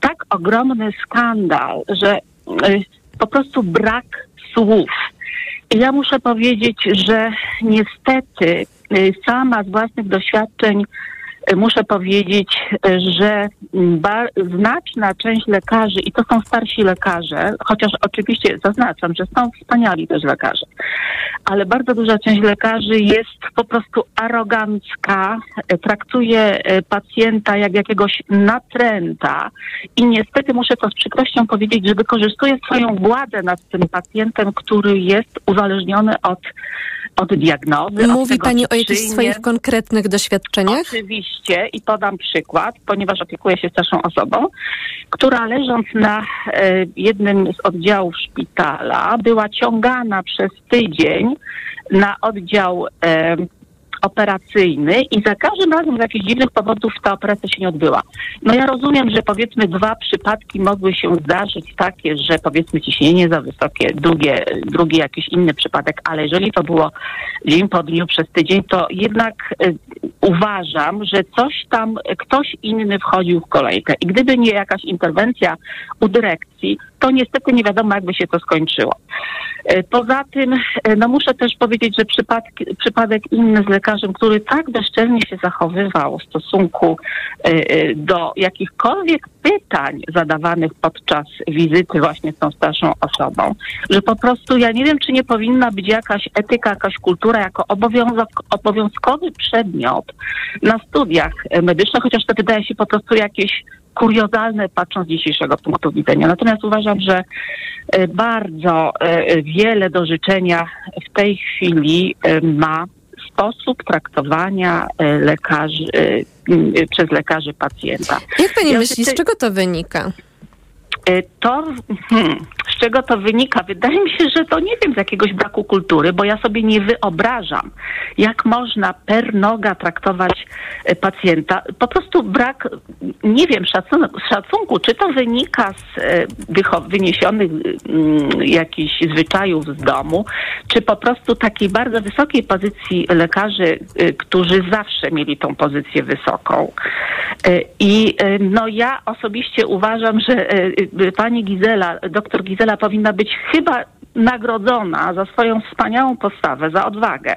tak ogromny skandal, że po prostu brak słów. Ja muszę powiedzieć, że niestety y, sama z własnych doświadczeń muszę powiedzieć, że znaczna część lekarzy, i to są starsi lekarze, chociaż oczywiście zaznaczam, że są wspaniali też lekarze, ale bardzo duża część lekarzy jest po prostu arogancka, traktuje e, pacjenta jak jakiegoś natręta. I niestety muszę to z przykrością powiedzieć, że wykorzystuje swoją władzę nad tym pacjentem, który jest uzależniony od od diagnozy. Mówi od tego, Pani o jakichś przyjmie. swoich konkretnych doświadczeniach? Oczywiście i podam przykład, ponieważ opiekuję się starszą osobą, która leżąc na e, jednym z oddziałów szpitala była ciągana przez tydzień na oddział e, operacyjny i za każdym razem z jakichś dziwnych powodów ta operacja się nie odbyła. No ja rozumiem, że powiedzmy dwa przypadki mogły się zdarzyć takie, że powiedzmy ciśnienie za wysokie, drugie, drugi jakiś inny przypadek, ale jeżeli to było dzień po dniu przez tydzień, to jednak y, uważam, że coś tam, ktoś inny wchodził w kolejkę i gdyby nie jakaś interwencja u dyrekcji, to niestety nie wiadomo, jakby się to skończyło. E, Poza tym, e, no muszę też powiedzieć, że przypadki, przypadek inny z lekarzem, który tak bezczelnie się zachowywał w stosunku e, do jakichkolwiek pytań zadawanych podczas wizyty właśnie z tą starszą osobą, że po prostu ja nie wiem, czy nie powinna być jakaś etyka, jakaś kultura jako obowiązkowy przedmiot na studiach medycznych, chociaż to wydaje się po prostu jakieś kuriozalne patrząc z dzisiejszego punktu widzenia. Natomiast uważam, że e, bardzo e, wiele do życzenia w tej chwili e, ma sposób traktowania e, lekarzy, e, przez lekarzy pacjenta. Jak Pani Ja myśli, z czego to wynika? E, To, hmm, z czego to wynika? Wydaje mi się, że to nie wiem, z jakiegoś braku kultury, bo ja sobie nie wyobrażam, jak można per noga traktować e, pacjenta. Po prostu brak, nie wiem, szacunku, czy to wynika z wycho- wyniesionych mm, jakichś zwyczajów z domu, czy po prostu takiej bardzo wysokiej pozycji lekarzy, którzy zawsze mieli tą pozycję wysoką. I no ja osobiście uważam, że pani Gizela, doktor Gizela powinna być chyba nagrodzona za swoją wspaniałą postawę, za odwagę,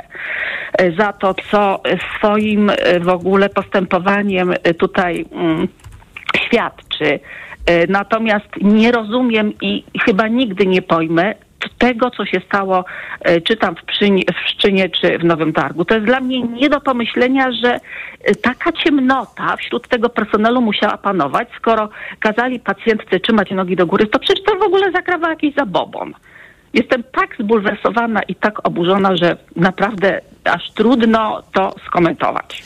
e, za to, co swoim e, w ogóle postępowaniem e, tutaj mm, świadczy. Natomiast nie rozumiem i chyba nigdy nie pojmę tego, co się stało, e, czy tam w, Pszczynie, w Szczynie, czy w Nowym Targu. To jest dla mnie nie do pomyślenia, że e, taka ciemnota wśród tego personelu musiała panować, skoro kazali pacjentce trzymać nogi do góry, to przecież to w ogóle zakrawa jakiś zabobon. Jestem tak zbulwersowana i tak oburzona, że naprawdę aż trudno to skomentować.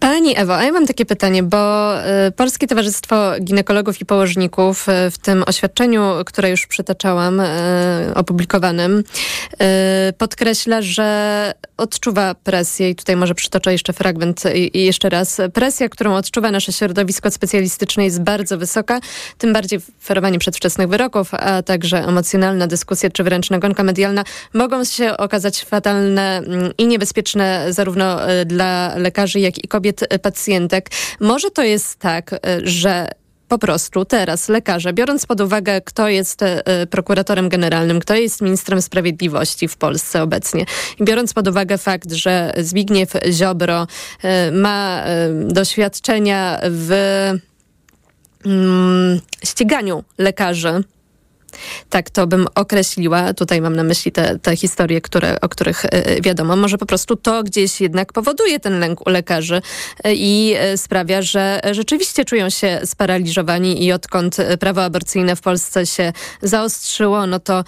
Pani Ewo, a ja mam takie pytanie, bo y, Polskie Towarzystwo Ginekologów i Położników y, w tym oświadczeniu, które już przytaczałam, y, opublikowanym, podkreśla, że odczuwa presję i tutaj może przytoczę jeszcze fragment i, jeszcze raz. Presja, którą odczuwa nasze środowisko specjalistyczne jest bardzo wysoka, tym bardziej ferowanie przedwczesnych wyroków, a także emocjonalna dyskusja czy wręcz nagonka medialna mogą się okazać fatalne mm, i niebezpieczne zarówno dla lekarzy, jak i kobiet y, pacjentek. Może to jest tak, y, że po prostu teraz lekarze, biorąc pod uwagę, kto jest e, prokuratorem generalnym, kto jest ministrem sprawiedliwości w Polsce obecnie, biorąc pod uwagę fakt, że Zbigniew Ziobro e, ma e, doświadczenia w mm, ściganiu lekarzy, Tak to bym określiła. Tutaj mam na myśli te, te historie, które, o których e, wiadomo. Może po prostu to gdzieś jednak powoduje ten lęk u lekarzy e, i e, sprawia, że rzeczywiście czują się sparaliżowani i odkąd prawo aborcyjne w Polsce się zaostrzyło, no to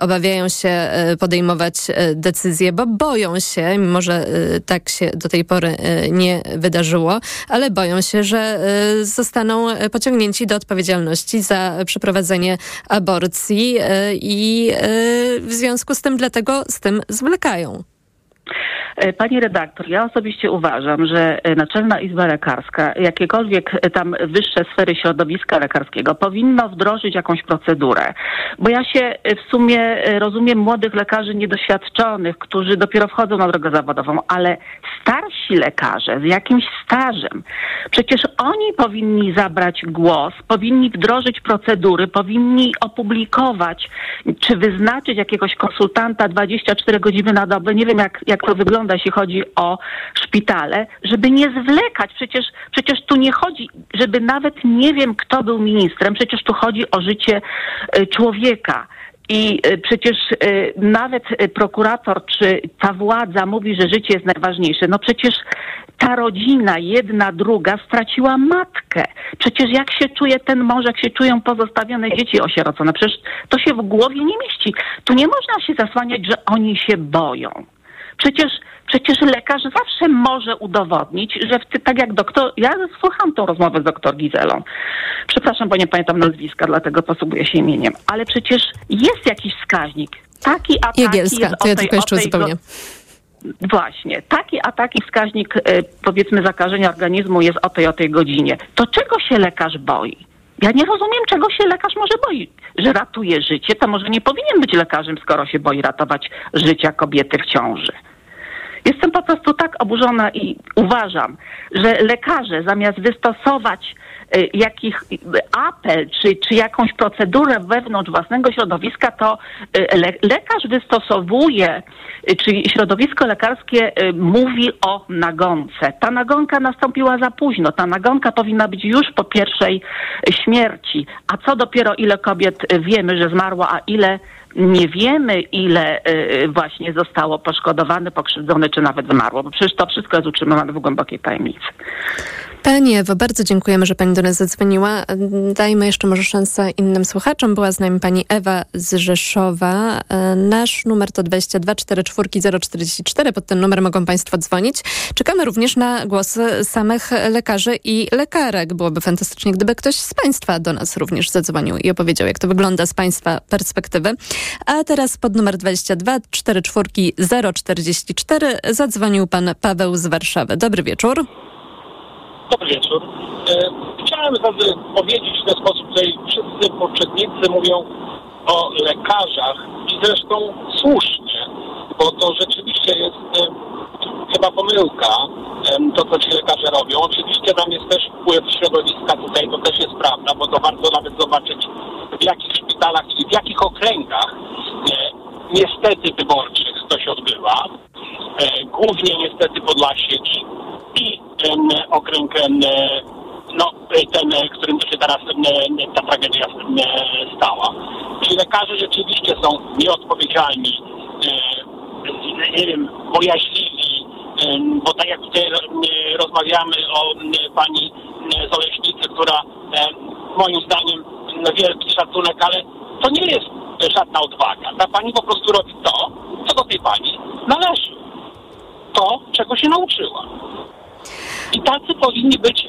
obawiają się podejmować decyzje, bo boją się, mimo że tak się do tej pory nie wydarzyło, ale boją się, że zostaną pociągnięci do odpowiedzialności za przeprowadzenie aborcji e, i e, w związku z tym dlatego z tym zwlekają. E, pani redaktor, ja osobiście uważam, że Naczelna Izba Lekarska, jakiekolwiek tam wyższe sfery środowiska lekarskiego powinno wdrożyć jakąś procedurę. Bo ja się w sumie rozumiem młodych lekarzy niedoświadczonych, którzy dopiero wchodzą na drogę zawodową, ale starsi lekarze z jakimś stażem, przecież oni powinni zabrać głos, powinni wdrożyć procedury, powinni opublikować, czy wyznaczyć jakiegoś konsultanta 24 godziny na dobę. Nie wiem, jak, jak to wygląda, jeśli chodzi o szpitale, żeby nie zwlekać. Przecież, przecież tu nie chodzi, żeby nawet nie wiem, kto był ministrem, przecież tu chodzi o życie e, człowieka. I e, przecież e, nawet prokurator czy ta władza mówi, że życie jest najważniejsze. No przecież ta rodzina, jedna, druga, straciła matkę. Przecież jak się czuje ten mąż, jak się czują pozostawione dzieci osierocone, przecież to się w głowie nie mieści. Tu nie można się zasłaniać, że oni się boją. Przecież, przecież lekarz zawsze może udowodnić, że w, tak jak doktor, ja słucham tą rozmowę z doktor Gizelą. Przepraszam, bo nie pamiętam nazwiska, dlatego posługuję się imieniem. Ale przecież jest jakiś wskaźnik. Taki, a taki Jagielska, to ja tylko jeszcze zupełnie. Właśnie. Taki a taki wskaźnik, e, powiedzmy, zakażenia organizmu jest o tej, o tej godzinie. To czego się lekarz boi? Ja nie rozumiem, czego się lekarz może boi. Że ratuje życie, to może nie powinien być lekarzem, skoro się boi ratować życia kobiety w ciąży. Jestem po prostu tak oburzona i uważam, że lekarze zamiast wystosować y, jakich apel czy, czy jakąś procedurę wewnątrz własnego środowiska, to y, le, lekarz wystosowuje, y, czy środowisko lekarskie mówi o nagonce. Ta nagonka nastąpiła za późno. Ta nagonka powinna być już po pierwszej śmierci. A co dopiero ile kobiet wiemy, że zmarło, a ile nie wiemy, ile y, właśnie zostało poszkodowane, pokrzywdzone, czy nawet zmarło, bo przecież to wszystko jest utrzymywane w głębokiej tajemnicy. Pani Ewo, bardzo dziękujemy, że Pani do nas zadzwoniła. Dajmy jeszcze może szansę innym słuchaczom. Była z nami Pani Ewa z Rzeszowa. E, nasz numer to 22 044. Pod ten numer mogą Państwo dzwonić. Czekamy również na głosy samych lekarzy i lekarek. Byłoby fantastycznie, gdyby ktoś z Państwa do nas również zadzwonił i opowiedział, jak to wygląda z Państwa perspektywy. A teraz pod numer 22 044 zadzwonił Pan Paweł z Warszawy. Dobry wieczór. Dobry wieczór. E, chciałem powiedzieć w ten sposób, tutaj wszyscy poprzednicy mówią o lekarzach i zresztą słusznie, bo to rzeczywiście jest e, chyba pomyłka, e, to co ci lekarze robią. Oczywiście tam jest też wpływ środowiska tutaj, to też jest prawda, bo to warto nawet zobaczyć w jakich szpitalach i w jakich okręgach niestety wyborczych to się odbywa. Głównie niestety Podlasie i okręg, no, ten, którym się teraz ta tragedia stała. Czyli lekarze rzeczywiście są nieodpowiedzialni, nie wiem, bojaźliwi, bo tak jak tutaj rozmawiamy o pani z Oleśnicy, która moim zdaniem wielki szacunek, ale to nie jest żadna odwaga. Ta pani po prostu robi to, co do tej pani należy. To, czego się nauczyła. I tacy powinni być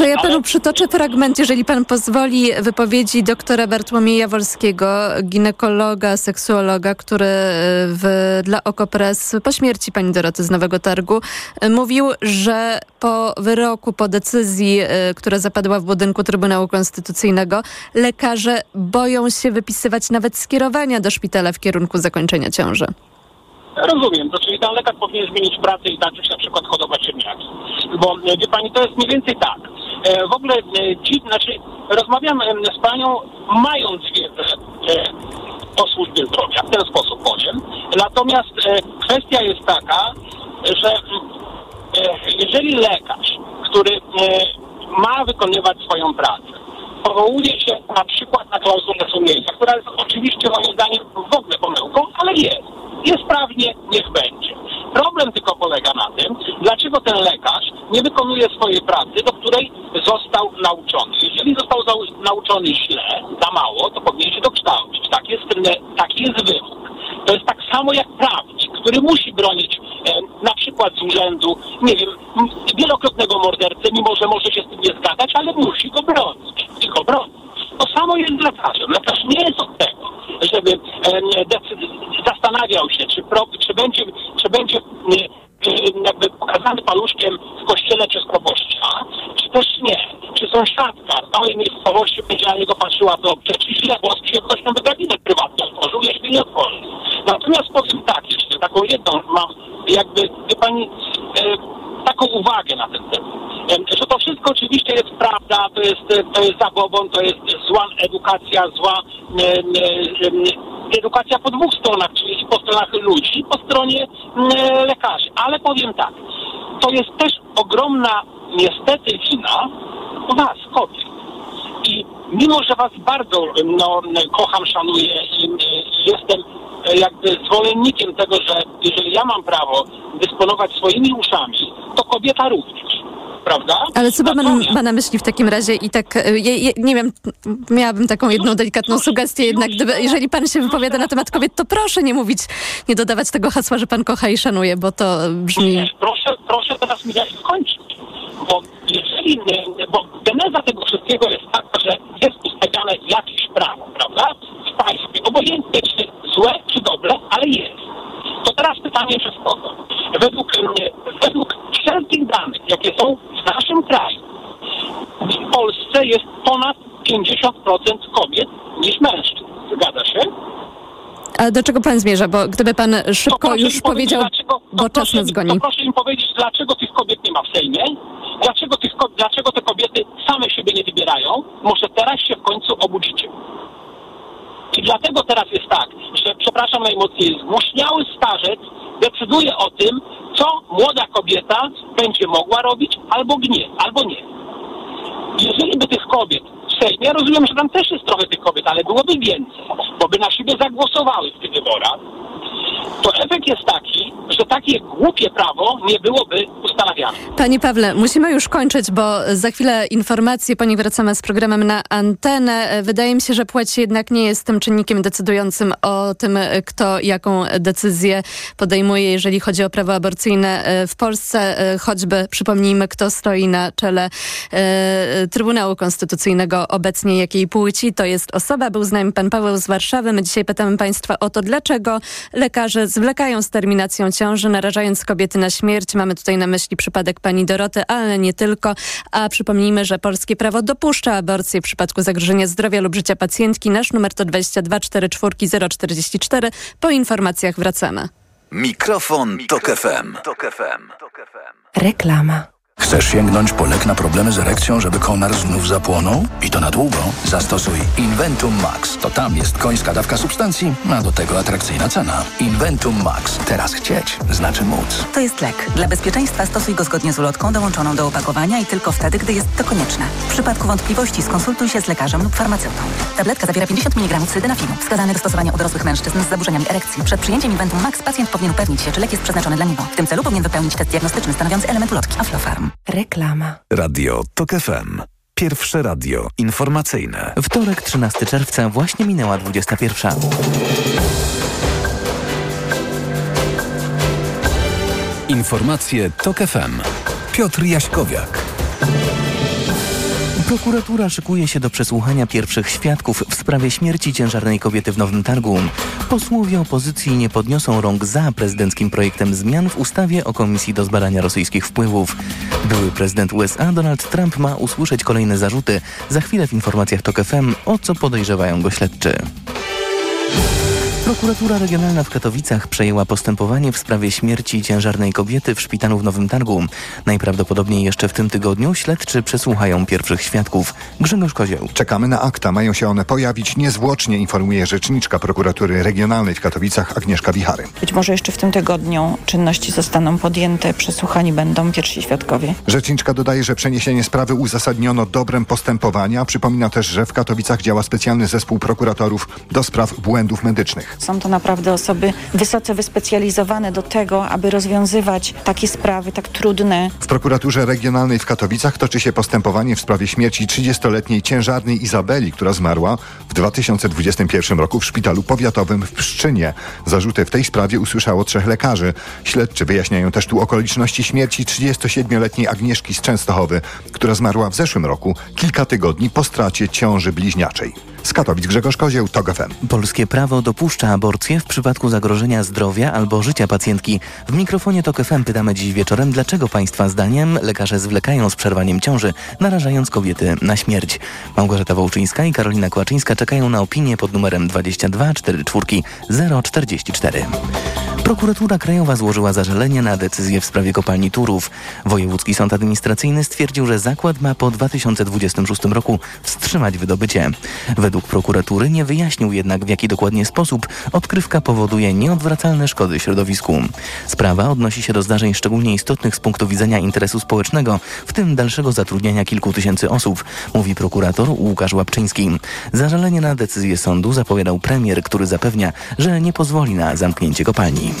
e. To ja panu przytoczę fragment, jeżeli pan pozwoli, wypowiedzi doktora Bartłomieja Wolskiego, ginekologa, seksuologa, który e, w, dla Okopres po śmierci pani Doroty z Nowego Targu e, mówił, że po wyroku, po decyzji, która zapadła w budynku Trybunału Konstytucyjnego, lekarze boją się wypisywać nawet skierowania do szpitala w kierunku zakończenia ciąży. Rozumiem, to czyli ten lekarz powinien zmienić pracę i zacząć na przykład hodować ziemniaki. Bo e, wie pani, to jest mniej więcej tak. E, w ogóle e, ci, znaczy rozmawiam z panią mając wiedzę o służbie zdrowia, w ten sposób powiem. Natomiast kwestia jest taka, że jeżeli lekarz, który ma wykonywać swoją pracę, powołuje się na przykład na klauzulę sumienia, która jest oczywiście moim zdaniem w ogóle pomyłką, ale jest. Jest prawnie, niech będzie. Problem tylko polega na tym, dlaczego ten lekarz nie wykonuje swojej pracy, do której został nauczony. Jeżeli został nauczony źle, za mało, to powinien się dokształcić. Tak jest, taki jest wymóg. To jest tak samo jak prawnik, który musi bronić e, na przykład z urzędu, nie wiem, wielokrotnego mordercę, mimo że może się z tym nie zgadzać, ale musi go bronić. I go broni. To samo jest z lekarzem. Lekarz nie jest od tego, żeby e, zastanawiał się, czy, pro, czy będzie, czy będzie e, jakby pokazany paluszkiem w kościele przez proboszcza, czy też nie. Czy sąsiadka z małej miejscowości będzie na niego patrzyła dobrze, czy źle, bo z przyjemnością by gabinet prywatny otworzył, jeśli nie otworzył. Natomiast powiem tak jeszcze, taką jedną mam, jakby, wie pani, e, taką uwagę na ten temat. Em, Że to wszystko oczywiście jest prawda, to jest, to jest zabobon, to jest zła edukacja, zła em, em, edukacja po dwóch stronach, czyli po stronach ludzi i po stronie lekarzy. Ale powiem tak, to jest też ogromna niestety wina was, kobiet. Mimo, że was bardzo no, kocham, szanuję i, i jestem e, jakby zwolennikiem tego, że jeżeli ja mam prawo dysponować swoimi uszami, to kobieta również. Prawda? Ale co pan ma na myśli w takim razie i tak, e, je, je, nie wiem, miałabym taką jedną delikatną sugestię jednak, gdyby, jeżeli pan się wypowiada na temat kobiet, to proszę nie mówić, nie dodawać tego hasła, że pan kocha i szanuje, bo to brzmi... Proszę, proszę teraz mi dać skończyć. Bo nie- bo geneza tego wszystkiego jest taka, że jest ustawiane jakieś prawo, prawda? W państwie, obojętnie czy złe, czy dobre, ale jest. To teraz pytanie przez kogo? Według, według wszelkich danych, jakie są w naszym kraju, w Polsce jest ponad 50% kobiet niż mężczyzn. Zgadza się? A do czego pan zmierza? Bo gdyby pan szybko już powiedział, dlaczego- bo czas nas To goni. proszę mi powiedzieć, dlaczego tych kobiet nie ma w Sejmie? Dlaczego, tych, ko- dlaczego te kobiety same siebie nie wybierają? Może teraz się w końcu obudzicie. I dlatego teraz jest tak, że, przepraszam najmocniej, zgłuśniały starzec decyduje o tym, co młoda kobieta będzie mogła robić, albo nie, albo nie. Jeżeli by tych kobiet w Sejmie, ja rozumiem, że tam też jest trochę tych kobiet, ale byłoby więcej, bo by na siebie zagłosowały w tych wyborach, to efekt jest taki, że takie głupie prawo nie byłoby ustanawiane. Panie Pawle, musimy już kończyć, bo za chwilę informacje, po nich wracamy z programem na antenę. Wydaje mi się, że płeć jednak nie jest tym czynnikiem decydującym o tym, kto jaką decyzję podejmuje, jeżeli chodzi o prawo aborcyjne w Polsce. Choćby przypomnijmy, kto stoi na czele e, Trybunału Konstytucyjnego obecnie, jakiej płci to jest osoba. Był z nami pan Paweł z Warszawy. My dzisiaj pytamy państwa o to, dlaczego lekarze zwlekają z terminacją ciąży, narażając kobiety na śmierć. Mamy tutaj na myśli przypadek pani Doroty, ale nie tylko. A przypomnijmy, że polskie prawo dopuszcza aborcję w przypadku zagrożenia zdrowia lub życia pacjentki. Nasz numer to 22 44 044. Po informacjach wracamy. Mikrofon, Tok FM. Reklama. Chcesz sięgnąć po lek na problemy z erekcją, żeby konar znów zapłonął? I to na długo? Zastosuj Inventum Max. To tam jest końska dawka substancji, a do tego atrakcyjna cena. Inventum Max. Teraz chcieć znaczy móc. To jest lek. Dla bezpieczeństwa stosuj go zgodnie z ulotką dołączoną do opakowania i tylko wtedy, gdy jest to konieczne. W przypadku wątpliwości skonsultuj się z lekarzem lub farmaceutą. Tabletka zawiera 50 mg sildenafilu, wskazany do stosowania u dorosłych mężczyzn z zaburzeniami erekcji. Przed przyjęciem Inventum Max pacjent powinien upewnić się, czy lek jest przeznaczony dla niego. W tym celu powinien wypełnić test diagnostyczny stanowiący element ulotki Aflofarm. Reklama. Radio Tok FM. Pierwsze radio informacyjne. Wtorek 13 czerwca właśnie minęła 21. Informacje Tok FM. Piotr Jaśkowiak. Prokuratura szykuje się do przesłuchania pierwszych świadków w sprawie śmierci ciężarnej kobiety w Nowym Targu. Posłowie opozycji nie podniosą rąk za prezydenckim projektem zmian w ustawie o Komisji do zbadania rosyjskich wpływów. Były prezydent USA Donald Trump ma usłyszeć kolejne zarzuty. Za chwilę w informacjach TOK FM o co podejrzewają go śledczy. Prokuratura Regionalna w Katowicach przejęła postępowanie w sprawie śmierci ciężarnej kobiety w szpitalu w Nowym Targu. Najprawdopodobniej jeszcze w tym tygodniu śledczy przesłuchają pierwszych świadków. Grzegorz Kozieł. Czekamy na akta. Mają się one pojawić niezwłocznie, informuje rzeczniczka prokuratury regionalnej w Katowicach Agnieszka Wichary. Być może jeszcze w tym tygodniu czynności zostaną podjęte, przesłuchani będą pierwsi świadkowie. Rzeczniczka dodaje, że przeniesienie sprawy uzasadniono dobrem postępowania. Przypomina też, że w Katowicach działa specjalny zespół prokuratorów do spraw błędów medycznych. Są to naprawdę osoby wysoce wyspecjalizowane do tego, aby rozwiązywać takie sprawy tak trudne. W prokuraturze regionalnej w Katowicach toczy się postępowanie w sprawie śmierci 30-letniej ciężarnej Izabeli, która zmarła w 2021 roku w szpitalu powiatowym w Pszczynie. Zarzuty w tej sprawie usłyszało trzech lekarzy. Śledczy wyjaśniają też tu okoliczności śmierci 37-letniej Agnieszki z Częstochowy, która zmarła w zeszłym roku, kilka tygodni po stracie ciąży bliźniaczej. Z Katowic Grzegorz Kozieł, TOG FM. Polskie prawo dopuszcza aborcję w przypadku zagrożenia zdrowia albo życia pacjentki. W mikrofonie TOG FM pytamy dziś wieczorem, dlaczego Państwa zdaniem lekarze zwlekają z przerwaniem ciąży, narażając kobiety na śmierć. Małgorzata Wołczyńska i Karolina Kłaczyńska czekają na opinię pod numerem 22 44 044. Prokuratura Krajowa złożyła zażalenie na decyzję w sprawie kopalni Turów. Wojewódzki Sąd Administracyjny stwierdził, że zakład ma po 2026 roku wstrzymać wydobycie. Według prokuratury nie wyjaśnił jednak w jaki dokładnie sposób odkrywka powoduje nieodwracalne szkody środowisku. Sprawa odnosi się do zdarzeń szczególnie istotnych z punktu widzenia interesu społecznego, w tym dalszego zatrudniania kilku tysięcy osób, mówi prokurator Łukasz Łapczyński. Zażalenie na decyzję sądu zapowiadał premier, który zapewnia, że nie pozwoli na zamknięcie kopalni.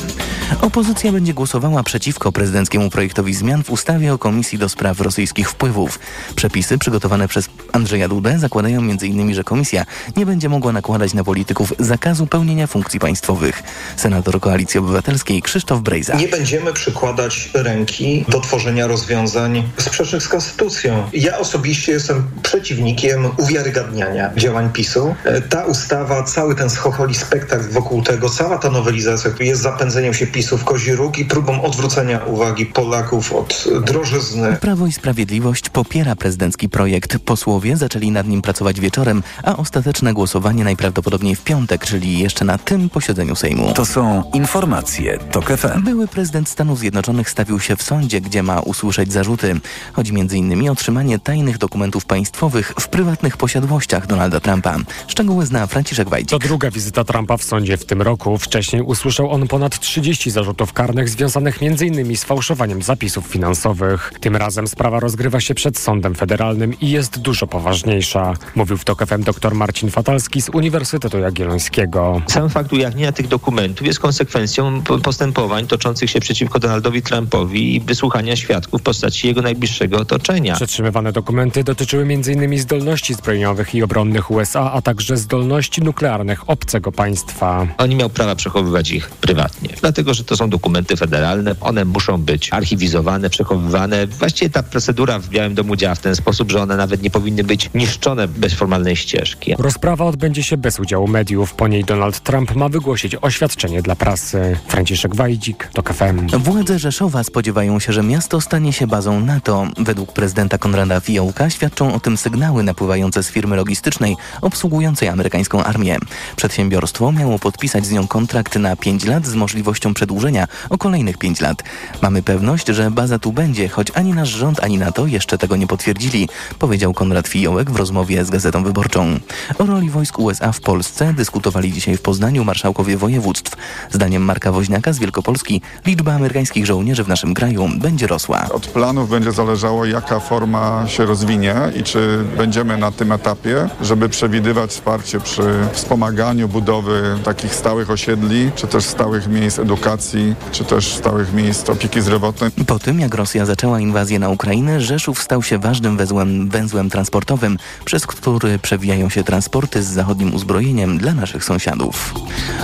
Opozycja będzie głosowała przeciwko prezydenckiemu projektowi zmian w ustawie o Komisji do Spraw Rosyjskich Wpływów. Przepisy przygotowane przez Andrzeja Dudę zakładają m.in., że komisja nie będzie mogła nakładać na polityków zakazu pełnienia funkcji państwowych. Senator Koalicji Obywatelskiej Krzysztof Brejza. Nie będziemy przykładać ręki do tworzenia rozwiązań sprzecznych z konstytucją. Ja osobiście jestem przeciwnikiem uwiarygadniania działań PiSu. Ta ustawa, cały ten schocholi spektakl wokół tego, cała ta nowelizacja jest zapędzeniem się PiSu w kozi róg i próbą odwrócenia uwagi Polaków od drożyzny. Prawo i Sprawiedliwość popiera prezydencki projekt. Posłowie zaczęli nad nim pracować wieczorem, a ostateczne głosowanie najprawdopodobniej w piątek, czyli jeszcze na tym posiedzeniu Sejmu. To są informacje TOK FM. Były prezydent Stanów Zjednoczonych stawił się w sądzie, gdzie ma usłyszeć zarzuty. Chodzi m.in. o trzymanie tajnych dokumentów państwowych w prywatnych posiadłościach Donalda Trumpa. Szczegóły zna Franciszek Wajcik. To druga wizyta Trumpa w sądzie w tym roku. Wcześniej usłyszał on ponad 30 zarzutów karnych związanych m.in. z fałszowaniem zapisów finansowych. Tym razem sprawa rozgrywa się przed sądem federalnym i jest dużo poważniejsza. Mówił w TOK FM dr Marcin Fatalski z Uniwersytetu Jagiellońskiego. Sam fakt ujawnienia tych dokumentów jest konsekwencją postępowań toczących się przeciwko Donaldowi Trumpowi i wysłuchania świadków w postaci jego najbliższego otoczenia. Przetrzymywane dokumenty dotyczyły m.in. zdolności zbrojeniowych i obronnych USA, a także zdolności nuklearnych obcego państwa. On nie miał prawa przechowywać ich prywatnie, dlatego że to są dokumenty federalne. One muszą być archiwizowane, przechowywane. Właściwie ta procedura w Białym Domu działa w ten sposób, że one nawet nie powinny być niszczone bez formalnej ścieżki. Rozprawa odbędzie się bez udziału mediów. Po niej Donald Trump ma wygłosić oświadczenie dla prasy. Franciszek Wajdzik, to KFM. Władze Rzeszowa spodziewają się, że miasto stanie się bazą NATO. Według prezydenta Konrada Fiołka świadczą o tym sygnały napływające z firmy logistycznej obsługującej amerykańską armię. Przedsiębiorstwo miało podpisać z nią kontrakt na 5 lat z możliwością przedłużenia o kolejnych 5 lat. Mamy pewność, że baza tu będzie, choć ani nasz rząd, ani NATO jeszcze tego nie potwierdzili, powiedział Konrad Fiołek w rozmowie z Gazetą Wyborczą. O roli wojsk USA w Polsce dyskutowali dzisiaj w Poznaniu marszałkowie województw. Zdaniem Marka Woźniaka z Wielkopolski liczba amerykańskich żołnierzy w naszym kraju będzie rosła. Od planów będzie zależało, jaka forma się rozwinie i czy będziemy na tym etapie, żeby przewidywać wsparcie przy wspomaganiu budowy takich stałych osiedli, czy też stałych miejsc edukacji, czy też stałych miejsc opieki zdrowotnej. Po tym, jak Rosja zaczęła inwazję na Ukrainę, Rzeszów stał się ważnym węzłem, węzłem transportowym, przez który przewijają się transporty z zachodnim uzbrojeniem dla naszych sąsiadów.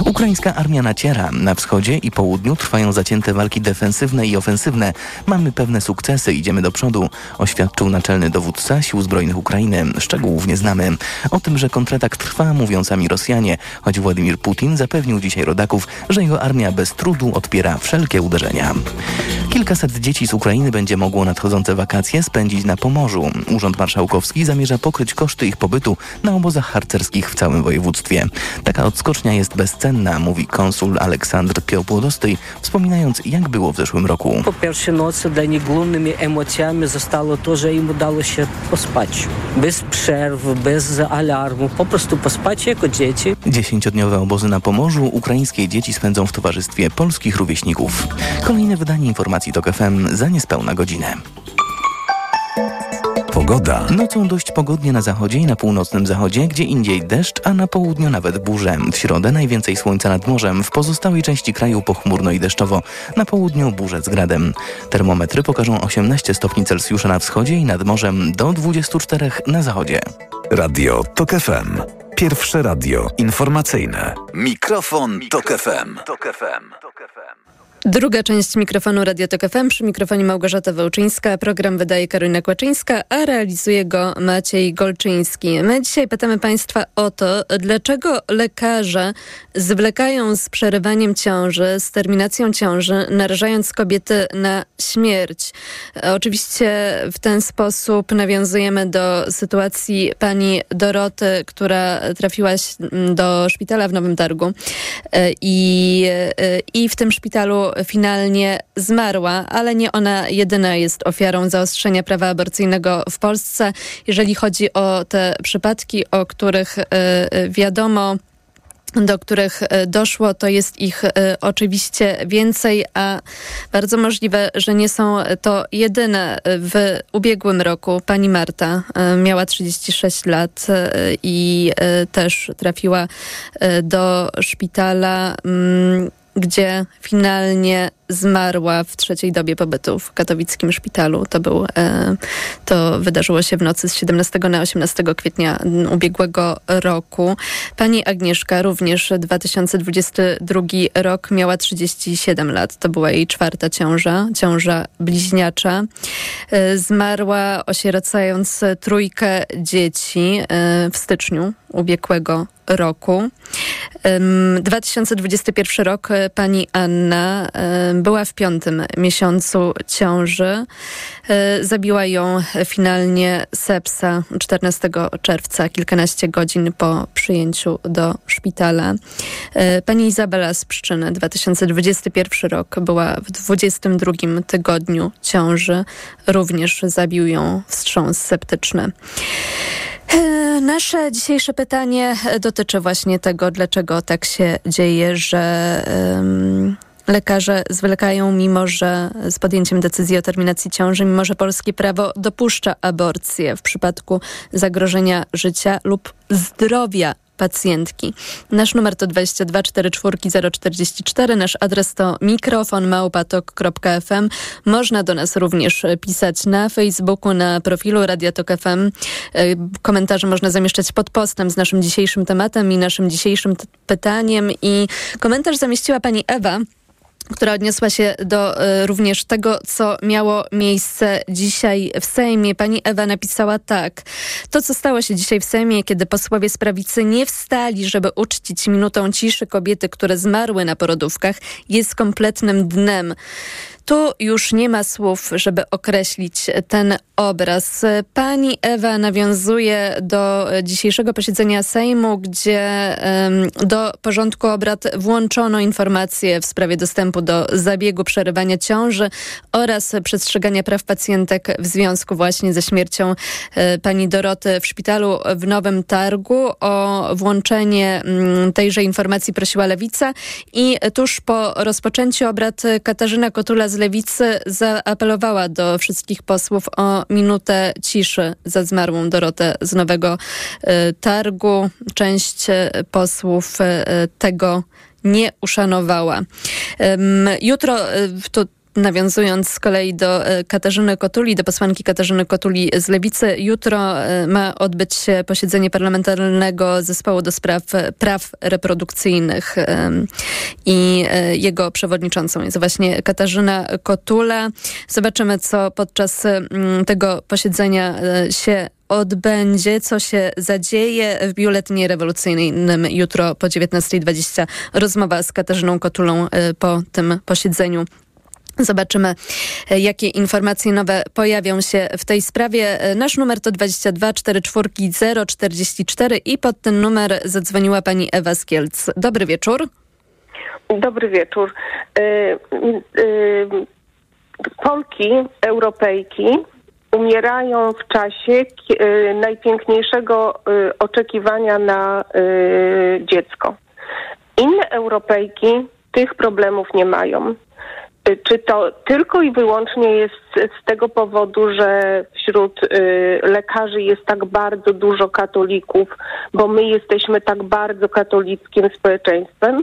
Ukraińska armia naciera. Na wschodzie i południu trwają zacięte walki defensywne i ofensywne. Mamy pewne sukcesy, idziemy do przodu, oświadczył naczelny dowódca Sił Zbrojnych Ukrainy. Szczegółów nie znamy. O tym, że kontratak trwa, mówią sami Rosjanie, choć Władimir Putin zapewnił dzisiaj rodaków, że jego armia bez trudu odpiera wszelkie uderzenia. Kilkaset dzieci z Ukrainy będzie mogło nadchodzące wakacje spędzić na Pomorzu. Urząd Marszałkowski zamierza pokryć koszty ich pobytu na obozach obozach harcerskich w całym województwie. Taka odskocznia jest bezcenna, mówi konsul Aleksandr Piołpłodosty, wspominając jak było w zeszłym roku. Po pierwsze nocy dla nich głównymi emocjami zostało to, że im udało się pospać. Bez przerw, bez alarmu, po prostu pospać jako dzieci. Dziesięciodniowe obozy na Pomorzu ukraińskie dzieci spędzą w towarzystwie polskich rówieśników. Kolejne wydanie informacji TOK FM za niespełna godzinę. Pogoda. Nocą dość pogodnie na zachodzie i na północnym zachodzie, gdzie indziej deszcz, a na południu nawet burze. W środę najwięcej słońca nad morzem, w pozostałej części kraju pochmurno i deszczowo. Na południu burze z gradem. Termometry pokażą 18 stopni Celsjusza na wschodzie i nad morzem do 24 na zachodzie. Radio TOK FM. Pierwsze radio informacyjne. Mikrofon, Tok FM. Tok FM. Druga część mikrofonu Radio Tok FM. Przy mikrofonie Małgorzata Wełczyńska. Program wydaje Karolina Kłaczyńska, a realizuje go Maciej Golczyński. My dzisiaj pytamy Państwa o to, dlaczego lekarze zwlekają z przerywaniem ciąży, z terminacją ciąży, narażając kobiety na śmierć. Oczywiście w ten sposób nawiązujemy do sytuacji pani Doroty, która trafiła do szpitala w Nowym Targu i, i w tym szpitalu finalnie zmarła, ale nie ona jedyna jest ofiarą zaostrzenia prawa aborcyjnego w Polsce. Jeżeli chodzi o te przypadki, o których wiadomo, do których doszło, to jest ich oczywiście więcej, a bardzo możliwe, że nie są to jedyne. W ubiegłym roku pani Marta miała 36 lat i też trafiła do szpitala mm, gdzie finalnie zmarła w trzeciej dobie pobytu w katowickim szpitalu. To, był, e, to wydarzyło się w nocy z 17 na 18 kwietnia ubiegłego roku. Pani Agnieszka również 2022 rok miała 37 lat. To była jej czwarta ciąża, ciąża bliźniacza. E, zmarła osieracając trójkę dzieci e, w styczniu ubiegłego roku. 2021 rok pani Anna była w piątym miesiącu ciąży. Zabiła ją finalnie sepsa 14 czerwca, kilkanaście godzin po przyjęciu do szpitala. Pani Izabela z Pszczyny, 2021 rok, była w 22 tygodniu ciąży. Również zabił ją wstrząs septyczny. Nasze dzisiejsze pytanie dotyczy właśnie tego, dlaczego tak się dzieje, że um, lekarze zwlekają, mimo że z podjęciem decyzji o terminacji ciąży, mimo że polskie prawo dopuszcza aborcję w przypadku zagrożenia życia lub zdrowia pacjentki. Nasz numer to 22 44 044, nasz adres to mikrofon małpatok.fm. Można do nas również pisać na Facebooku, na profilu Radiatok FM. E, komentarze można zamieszczać pod postem z naszym dzisiejszym tematem i naszym dzisiejszym pytaniem i komentarz zamieściła pani Ewa która odniosła się do y, również tego, co miało miejsce dzisiaj w Sejmie. Pani Ewa napisała tak. To, co stało się dzisiaj w Sejmie, kiedy posłowie z prawicy nie wstali, żeby uczcić minutą ciszy kobiety, które zmarły na porodówkach, jest kompletnym dnem. Tu już nie ma słów, żeby określić ten obraz. Pani Ewa nawiązuje do dzisiejszego posiedzenia Sejmu, gdzie do porządku obrad włączono informacje w sprawie dostępu do zabiegu przerywania ciąży oraz przestrzegania praw pacjentek w związku właśnie ze śmiercią e, pani Doroty w szpitalu w Nowym Targu. O włączenie mm, tejże informacji prosiła Lewica i tuż po rozpoczęciu obrad Katarzyna Kotula z Lewicy zaapelowała do wszystkich posłów o minutę ciszy za zmarłą Dorotę z Nowego e, Targu. Część e, posłów e, tego nie uszanowała. Jutro to Nawiązując z kolei do Katarzyny Kotuli, do posłanki Katarzyny Kotuli z Lewicy, jutro ma odbyć się posiedzenie parlamentarnego zespołu do spraw praw reprodukcyjnych i jego przewodniczącą jest właśnie Katarzyna Kotula. Zobaczymy, co podczas tego posiedzenia się odbędzie, co się zadzieje w biuletynie rewolucyjnym jutro po 19.20. Rozmowa z Katarzyną Kotulą po tym posiedzeniu Zobaczymy, e, jakie informacje nowe pojawią się w tej sprawie. E, nasz numer to 22 44 044 i pod ten numer zadzwoniła pani Ewa Skielc. Dobry wieczór. Dobry wieczór. Polki, Europejki umierają w czasie najpiękniejszego oczekiwania na dziecko. Inne Europejki tych problemów nie mają. Czy to tylko i wyłącznie jest z tego powodu, że wśród y, lekarzy jest tak bardzo dużo katolików, bo my jesteśmy tak bardzo katolickim społeczeństwem?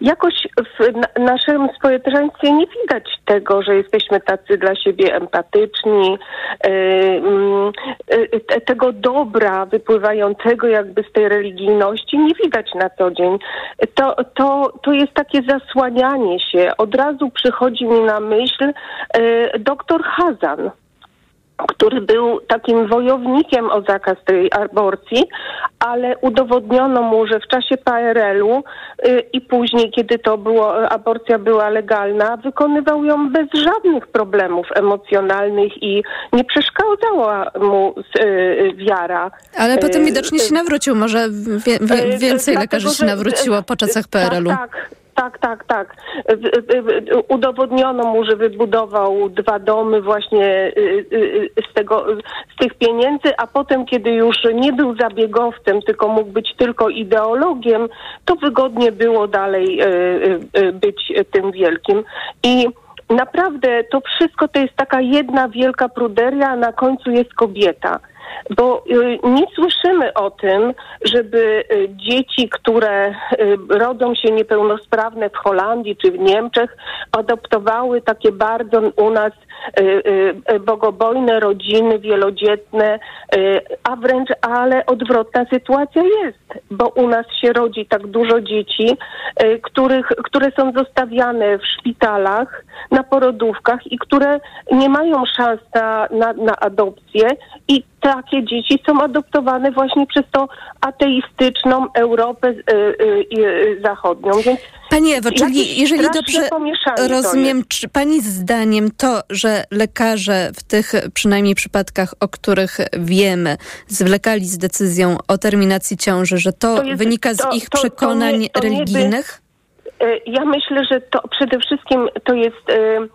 Jakoś w naszym społeczeństwie nie widać tego, że jesteśmy tacy dla siebie empatyczni, y, mm, y, tego dobra wypływającego jakby z tej religijności nie widać na co dzień. To, to, to jest takie zasłanianie się. Od razu przychodzi mi na myśl y, doktor Hazan który był takim wojownikiem o zakaz tej aborcji, ale udowodniono mu, że w czasie PRL-u y, i później, kiedy to było, aborcja była legalna, wykonywał ją bez żadnych problemów emocjonalnych i nie przeszkadzała mu y, wiara. Ale potem y, widocznie się nawrócił. Może wie, wie, więcej lekarzy się nawróciło po czasach PRL-u. Tak, tak. Tak, tak, tak. Udowodniono mu, że wybudował dwa domy właśnie y, y, y, z, tego, z tych pieniędzy, a potem, kiedy już nie był zabiegowcem, tylko mógł być tylko ideologiem, to wygodnie było dalej być tym wielkim. I naprawdę to wszystko to jest taka jedna wielka pruderia, a na końcu jest kobieta bo y, nie słyszymy o tym, żeby y, dzieci, które y, rodzą się niepełnosprawne w Holandii czy w Niemczech, adoptowały takie bardzo u nas bogobojne rodziny wielodzietne, a wręcz ale odwrotna sytuacja jest, bo u nas się rodzi tak dużo dzieci, których, które są zostawiane w szpitalach, na porodówkach i które nie mają szans na, na, na adopcję i takie dzieci są adoptowane właśnie przez tą ateistyczną Europę y, y, y, zachodnią. Więc Pani Ewo, czyli jeżeli dobrze rozumiem, czy Pani zdaniem to, że lekarze w tych przynajmniej przypadkach, o których wiemy, zwlekali z decyzją o terminacji ciąży, że to, to jest, wynika z to, ich to, przekonań nie, religijnych? ja myślę, że to przede wszystkim to jest y,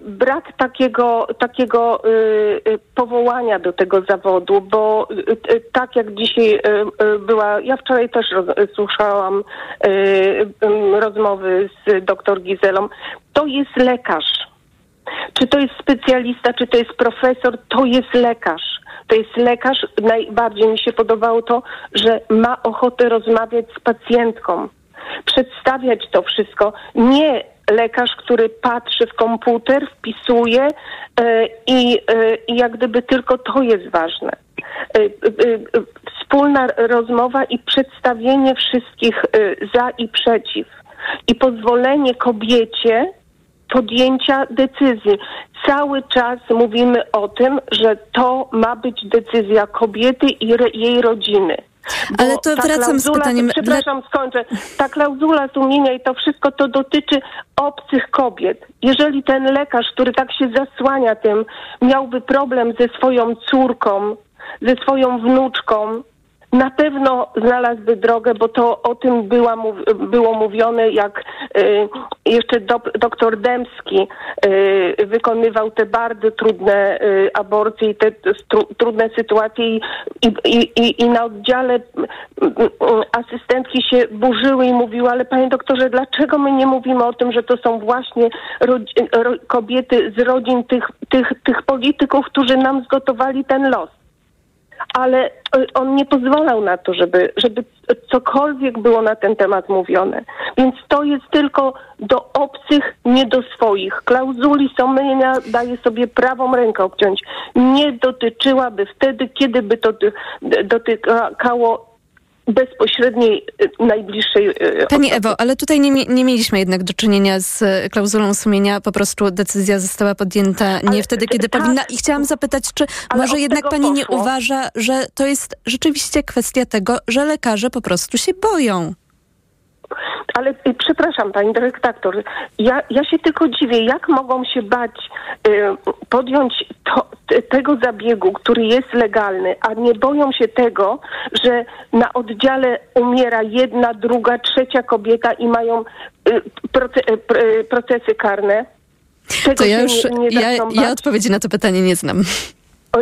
brak takiego, takiego y, powołania do tego zawodu, bo tak jak dzisiaj była, ja wczoraj też słuchałam rozmowy z doktor Gizelą, to jest lekarz. Czy to jest specjalista, czy to jest profesor, to jest lekarz. To jest lekarz. Najbardziej mi się podobało to, że ma ochotę rozmawiać z pacjentką przedstawiać to wszystko. Nie lekarz, który patrzy w komputer, wpisuje e, i, e, i jak gdyby tylko to jest ważne. E, wspólna rozmowa i przedstawienie wszystkich za i przeciw. I pozwolenie kobiecie podjęcia decyzji. Cały czas mówimy o tym, że to ma być decyzja kobiety i jej rodziny. Ale to wracam z pytaniem. Przepraszam, skończę. Ta klauzula sumienia i to wszystko to dotyczy obcych kobiet. Jeżeli ten lekarz, który tak się zasłania tym, miałby problem ze swoją córką, ze swoją wnuczką, na pewno znalazłby drogę, bo to o tym była, było mówione, jak y, jeszcze do, doktor Dębski y, wykonywał te bardzo trudne y, aborcje i te tru, trudne sytuacje i, i, i, i na oddziale asystentki się burzyły i mówiły, ale panie doktorze, dlaczego my nie mówimy o tym, że to są właśnie kobiety z rodzin tych, tych, tych polityków, którzy nam zgotowali ten los? Ale on nie pozwalał na to, żeby, żeby cokolwiek było na ten temat mówione. Więc to jest tylko do obcych, nie do swoich. Klauzuli sumienia daje sobie prawą rękę obciąć. Nie dotyczyłaby wtedy, kiedy by to dotykało bezpośredniej, y, najbliższej y, Pani osoby. Ewo, ale tutaj nie, nie mieliśmy jednak do czynienia z y, klauzulą sumienia. Po prostu decyzja została podjęta nie ale, wtedy, kiedy tak, powinna. I chciałam zapytać, czy może jednak pani poszło. nie uważa, że to jest rzeczywiście kwestia tego, że lekarze po prostu się boją? Ale y, przepraszam, pani dyrektor, ja, ja się tylko dziwię, jak mogą się bać y, podjąć to, te, tego zabiegu, który jest legalny, a nie boją się tego, że na oddziale umiera jedna, druga, trzecia kobieta i mają y, proce, y, procesy karne. Tego To ja już, nie, nie ja, ja odpowiedzi na to pytanie nie znam.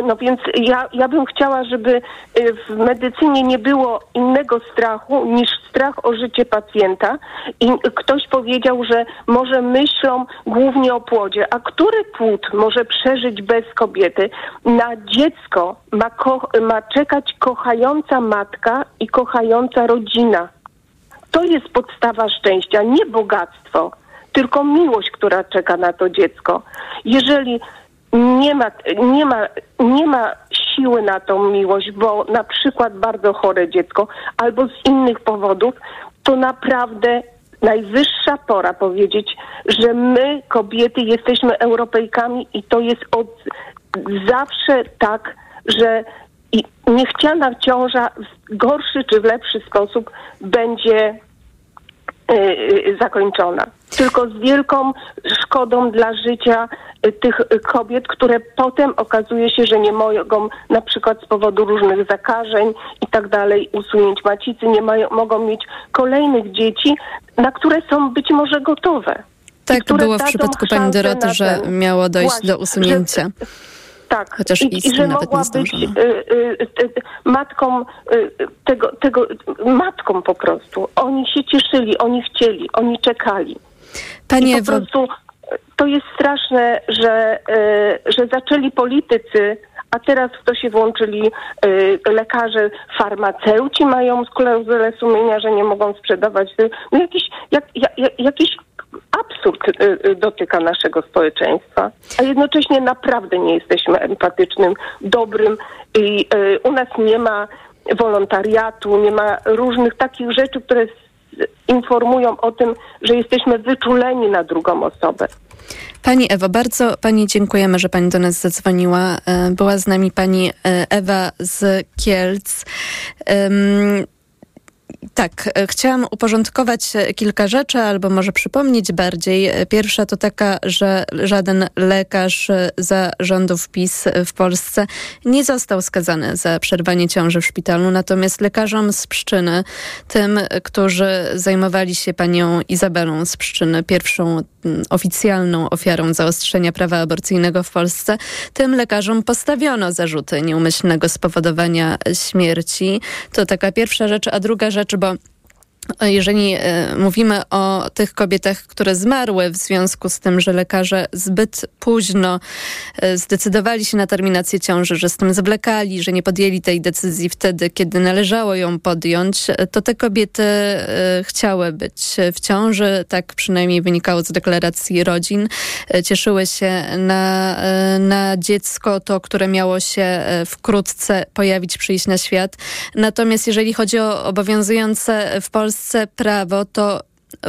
No więc ja, ja bym chciała, żeby y, w medycynie nie było innego strachu niż strach o życie pacjenta i ktoś powiedział, że może myślą głównie o płodzie, a który płód może przeżyć bez kobiety? Na dziecko ma, ko- ma czekać kochająca matka i kochająca rodzina. To jest podstawa szczęścia, nie bogactwo, tylko miłość, która czeka na to dziecko. Jeżeli nie ma, nie ma, nie ma siły na tą miłość, bo na przykład bardzo chore dziecko albo z innych powodów, to naprawdę najwyższa pora powiedzieć, że my, kobiety, jesteśmy Europejkami i to jest od zawsze tak, że niechciana ciąża w gorszy czy w lepszy sposób będzie zakończona. Tylko z wielką szkodą dla życia y, tych kobiet, które potem okazuje się, że nie mogą na przykład z powodu różnych zakażeń i tak dalej, usunięć macicy, nie mają, mogą mieć kolejnych dzieci, na które są być może gotowe. Tak było w przypadku pani Doroty, że miało dojść Właśnie, do usunięcia. Tak. Chociaż I, i że mogła być y, y, y, y, matką y, tego, tego, matką po prostu. Oni się cieszyli, oni chcieli, oni czekali. Pani I po prostu y, to jest straszne, że, że zaczęli politycy, a teraz w to się włączyli lekarze, farmaceuci mają klauzulę sumienia, że nie mogą sprzedawać. No jakiś, jak, jak, jak, jakiś absurd y, y, dotyka naszego społeczeństwa, a jednocześnie naprawdę nie jesteśmy empatycznym, dobrym i y, u nas nie ma wolontariatu, nie ma różnych takich rzeczy, które informują o tym, że jesteśmy wyczuleni na drugą osobę. Pani Ewo, bardzo Pani dziękujemy, że Pani do nas zadzwoniła. E, Była z nami Pani e, Ewa z Kielc. Tak, e, chciałam uporządkować e, kilka rzeczy, albo może przypomnieć bardziej. E, Pierwsza to taka, że żaden lekarz za rządów PiS w Polsce nie został skazany za przerwanie ciąży w szpitalu, natomiast lekarzom z Pszczyny, tym, którzy zajmowali się panią Izabelą z Pszczyny, pierwszą oficjalną ofiarą zaostrzenia prawa aborcyjnego w Polsce, tym lekarzom postawiono zarzuty nieumyślnego spowodowania śmierci. To taka pierwsza rzecz, a druga rzecz, bo jeżeli e, mówimy o tych kobietach, które zmarły w związku z tym, że lekarze zbyt późno e, zdecydowali się na terminację ciąży, że z tym zwlekali, że nie podjęli tej decyzji wtedy, kiedy należało ją podjąć, e, to te kobiety chciały być w ciąży, tak przynajmniej wynikało z deklaracji rodzin. Cieszyły się na, na dziecko, to, które miało się wkrótce pojawić, przyjść na świat. Natomiast jeżeli chodzi o obowiązujące w Polsce prawo, to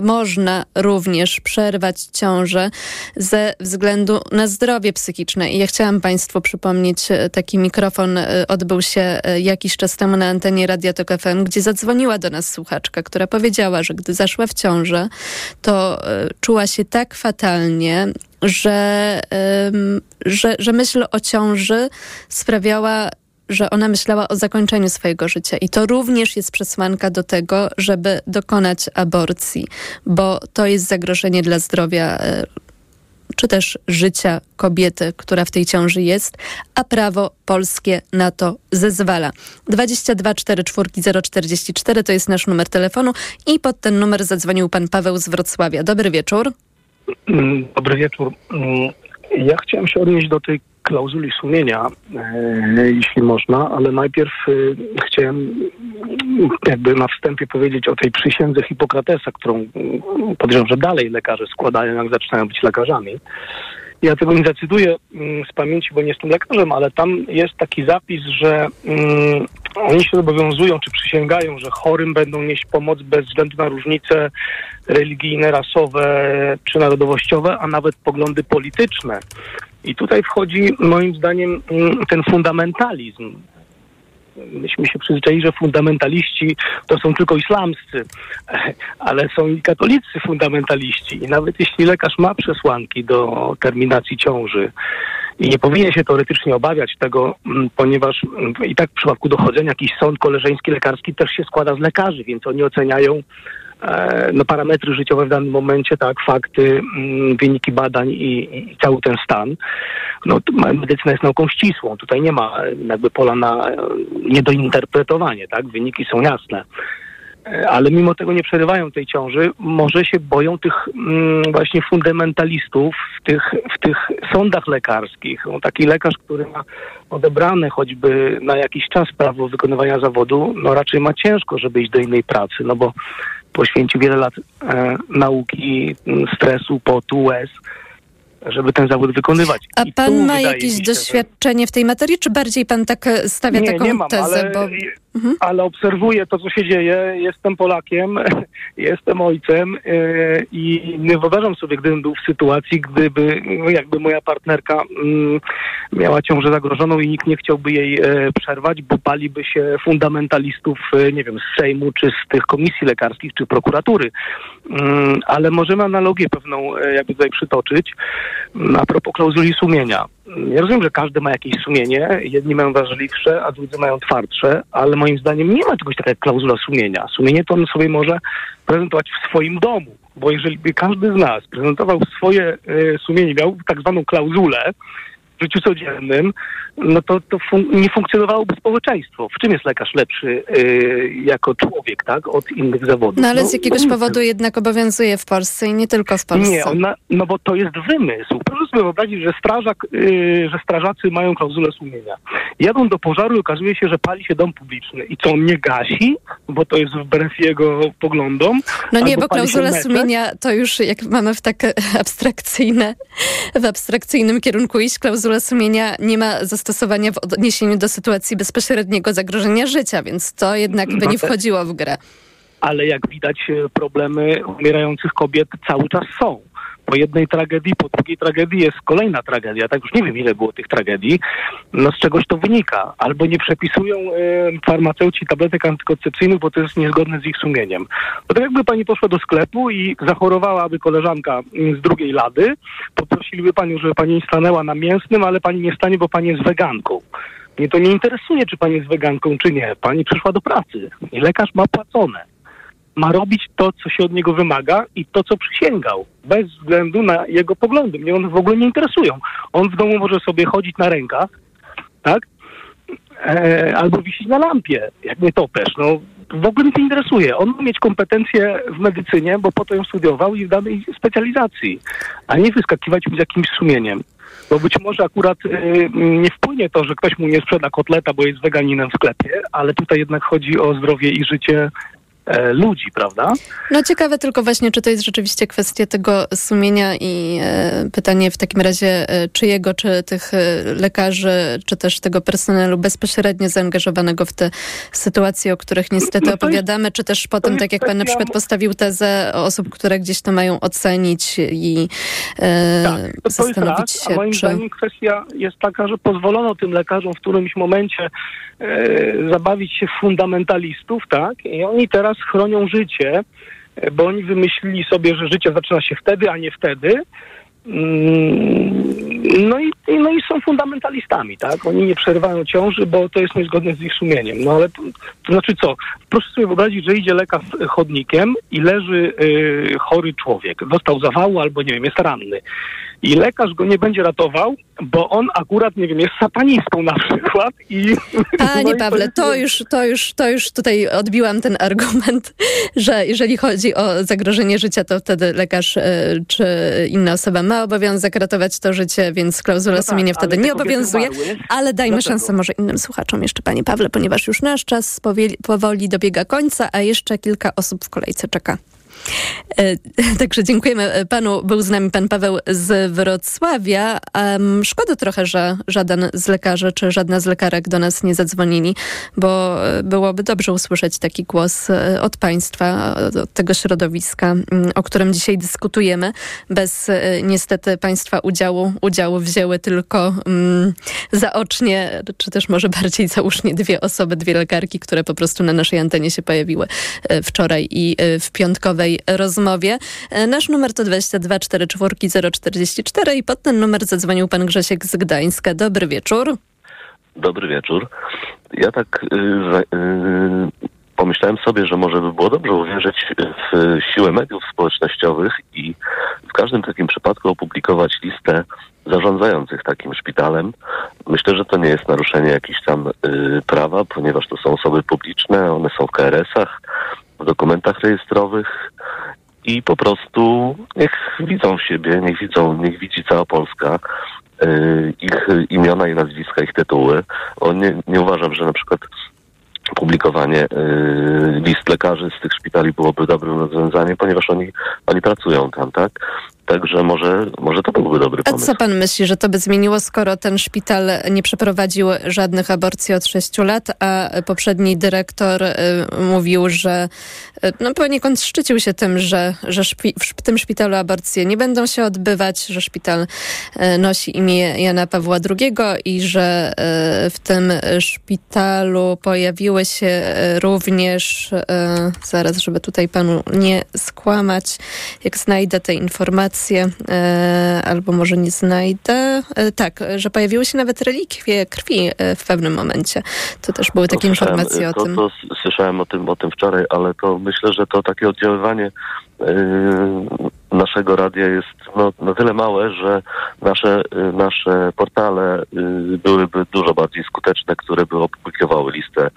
można również przerwać ciążę ze względu na zdrowie psychiczne. I ja chciałam Państwu przypomnieć, e, taki mikrofon e, odbył się e, jakiś czas temu na antenie Radia Tok FM, gdzie zadzwoniła do nas słuchaczka, która powiedziała, że gdy zaszła w ciążę, to czuła się tak fatalnie, że, że, że myśl o ciąży sprawiała że ona myślała o zakończeniu swojego życia. I to również jest przesłanka do tego, żeby dokonać aborcji, bo to jest zagrożenie dla zdrowia e, czy też życia kobiety, która w tej ciąży jest, a prawo polskie na to zezwala. 22 44 044 to jest nasz numer telefonu i pod ten numer zadzwonił pan Paweł z Wrocławia. Dobry wieczór. Mm, Dobry wieczór. Mm, Ja chciałem się odnieść do tej klauzuli sumienia, e, jeśli można, ale najpierw e, chciałem jakby na wstępie powiedzieć o tej przysiędze Hipokratesa, którą mm, podejrzewam, że dalej lekarze składają, jak zaczynają być lekarzami. Ja tego nie zacytuję mm, z pamięci, bo nie jestem lekarzem, ale tam jest taki zapis, że mm, oni się zobowiązują, czy przysięgają, że chorym będą nieść pomoc bez względu na różnice religijne, rasowe czy narodowościowe, a nawet poglądy polityczne. I tutaj wchodzi moim zdaniem mm, ten fundamentalizm. Myśmy się przyzwyczaili, że fundamentaliści to są tylko islamscy, ale są i katolicy fundamentaliści. I nawet jeśli lekarz ma przesłanki do terminacji ciąży, i nie powinien się teoretycznie obawiać tego, mm, ponieważ i tak w przypadku dochodzenia jakiś sąd koleżeński lekarski też się składa z lekarzy, więc oni oceniają no, parametry życiowe w danym momencie, tak, fakty, mm, wyniki badań i, i cały ten stan. No, medycyna jest nauką ścisłą. Tutaj nie ma e, jakby pola na e, niedointerpretowanie, tak? Wyniki są jasne. E, ale mimo tego nie przerywają tej ciąży, może się boją tych mm, właśnie fundamentalistów w tych, w tych sądach lekarskich. No, taki lekarz, który ma odebrane choćby na jakiś czas prawo wykonywania zawodu, no raczej ma ciężko, żeby iść do innej pracy, no bo poświęcił wiele lat e, nauki, stresu, potu, łez żeby ten zawód wykonywać. A I pan ma jakieś się, doświadczenie w tej materii, czy bardziej pan tak stawia nie, taką nie mam, tezę? Bo... mhm. ale obserwuję to, co się dzieje. Jestem Polakiem, jestem ojcem yy, i nie wyobrażam sobie, gdybym był w sytuacji, gdyby no, jakby moja partnerka yy, miała ciążę zagrożoną i nikt nie chciałby jej yy, przerwać, bo baliby się fundamentalistów, nie wiem, z Sejmu, czy z tych komisji lekarskich, czy prokuratury. Mm, ale możemy analogię pewną jakby tutaj przytoczyć. A propos klauzuli sumienia. Ja rozumiem, że każdy ma jakieś sumienie. Jedni mają ważliwsze, a drudzy mają twardsze, ale moim zdaniem nie ma czegoś takiego jak klauzula sumienia. Sumienie to on sobie może prezentować w swoim domu, bo jeżeli by każdy z nas prezentował swoje y, sumienie, miał tak zwaną klauzulę, w życiu codziennym, no to, to fun nie funkcjonowałoby społeczeństwo. W czym jest lekarz lepszy yy, jako człowiek, tak, od innych zawodów? No ale no, z jakiegoś no, powodu jednak obowiązuje w Polsce i nie tylko w Polsce. Nie, ona, no bo to jest wymysł. Sobie wyobrazić, że, strażak, yy, że strażacy mają klauzulę sumienia. Jadą do pożaru i okazuje się, że pali się dom publiczny. I co, on nie gasi, bo to jest wbrew jego poglądom? No nie, bo klauzula sumienia to już jak mamy w tak abstrakcyjne, w abstrakcyjnym kierunku iść, klauzula sumienia nie ma zastosowania zastosowania w odniesieniu do sytuacji bezpośredniego zagrożenia życia, więc to jednak by nie wchodziło w grę. Ale jak widać, e, problemy umierających kobiet cały czas są po jednej tragedii, po drugiej tragedii jest kolejna tragedia. Tak już nie wiem, ile było tych tragedii. No z czegoś to wynika. Albo nie przepisują e, farmaceuci tabletek antykoncepcyjnych, bo to jest niezgodne z ich sumieniem. To tak jakby pani poszła do sklepu i zachorowałaby koleżanka z drugiej lady, poprosiliby panią, żeby pani stanęła na mięsnym, ale pani nie stanie, bo pani jest weganką. Mnie to nie interesuje, czy pani jest weganką, czy nie. Pani przyszła do pracy i lekarz ma płacone ma robić to, co się od niego wymaga i to, co przysięgał, bez względu na jego poglądy. Mnie one w ogóle nie interesują. On w domu może sobie chodzić na rękach, tak? E, albo wisić na lampie, jak nie topesz. No, w ogóle mnie to interesuje. On ma mieć kompetencje w medycynie, bo po to ją studiował i w danej specjalizacji, a nie wyskakiwać z jakimś sumieniem. Bo być może akurat y, nie wpłynie to, że ktoś mu nie sprzeda kotleta, bo jest weganinem w sklepie, ale tutaj jednak chodzi o zdrowie i życie ludzi, prawda? No ciekawe tylko właśnie, czy to jest rzeczywiście kwestia tego sumienia i e, pytanie w takim razie e, czyjego, czy tych e, lekarzy, czy też tego personelu bezpośrednio zaangażowanego w te sytuacje, o których niestety no opowiadamy, czy też potem, tak jak pan na przykład postawił tezę osób, które gdzieś to mają ocenić i e, tak, to zastanowić to się, a moim czy... zdaniem kwestia jest taka, że pozwolono tym lekarzom w którymś momencie e, zabawić się fundamentalistów, tak? I oni teraz teraz chronią życie, bo oni wymyślili sobie, że życie zaczyna się wtedy, a nie wtedy. Mm, no i, no i są fundamentalistami, tak? Oni nie przerywają ciąży, bo to jest niezgodne z ich sumieniem. No ale to, to znaczy co? Proszę sobie wyobrazić, że idzie lekarz chodnikiem i leży y, chory człowiek. Dostał zawału albo nie wiem, jest ranny i lekarz go nie będzie ratował, bo on akurat, nie wiem, jest satanistą na przykład i... Panie no Pawle, to już, to, już, to już tutaj odbiłam ten argument, że jeżeli chodzi o zagrożenie życia, to wtedy lekarz e, czy inna osoba ma obowiązek ratować to życie, więc klauzula no tak, sumienia wtedy nie obowiązuje, ale dajmy Dlaczego? szansę może innym słuchaczom jeszcze, panie Pawle, ponieważ już nasz czas powoli dobiega końca, a jeszcze kilka osób w kolejce czeka. E, także dziękujemy panu. Był z nami pan Paweł z Wrocławia. Szkoda trochę, że żaden z lekarzy czy żadna z lekarek do nas nie zadzwonili, bo byłoby dobrze usłyszeć taki głos od państwa, od tego środowiska, mm, o którym dzisiaj dyskutujemy. Bez niestety państwa udziału, udziału wzięły tylko um, zaocznie, czy też może bardziej załóżnie dwie osoby, dwie lekarki, które po prostu na naszej antenie się pojawiły wczoraj i w piątkowej rozmowie. E, nasz numer to 22 44 044 i pod ten numer zadzwonił pan Grzesiek z Gdańska. Dobry wieczór. Dobry wieczór. Ja tak y, y, pomyślałem sobie, że może by było dobrze uwierzyć w siłę mediów społecznościowych i w każdym takim przypadku opublikować listę zarządzających takim szpitalem. Myślę, że to nie jest naruszenie jakichś tam y, prawa, ponieważ to są osoby publiczne, one są w KRS-ach, w dokumentach rejestrowych i po prostu niech widzą siebie, niech widzą, niech widzi cała Polska y, ich imiona i nazwiska, ich tytuły. O, nie, nie uważam, że na przykład publikowanie y, list lekarzy z tych szpitali byłoby dobrym rozwiązaniem, ponieważ oni, oni pracują tam, tak? Także może, może to byłby dobry pomysł. A co pan myśli, że to by zmieniło, skoro ten szpital nie przeprowadził żadnych aborcji od sześciu lat, a poprzedni dyrektor y, mówił, że y, no poniekąd szczycił się tym, że, że szpi w tym szpitalu aborcje nie będą się odbywać, że szpital y, nosi imię Jana Pawła II i że y, w tym szpitalu pojawiły się również, y, zaraz, żeby tutaj panu nie skłamać, jak znajdę te informacje, e, albo może nie znajdę. E, tak, że pojawiły się nawet relikwie krwi e, w pewnym momencie. To też były takie informacje o to, tym. To, słyszałem o tym, o tym wczoraj, ale to myślę, że to takie oddziaływanie naszego radia jest no, na tyle małe, że nasze, nasze portale byłyby dużo bardziej skuteczne, które by opublikowały listę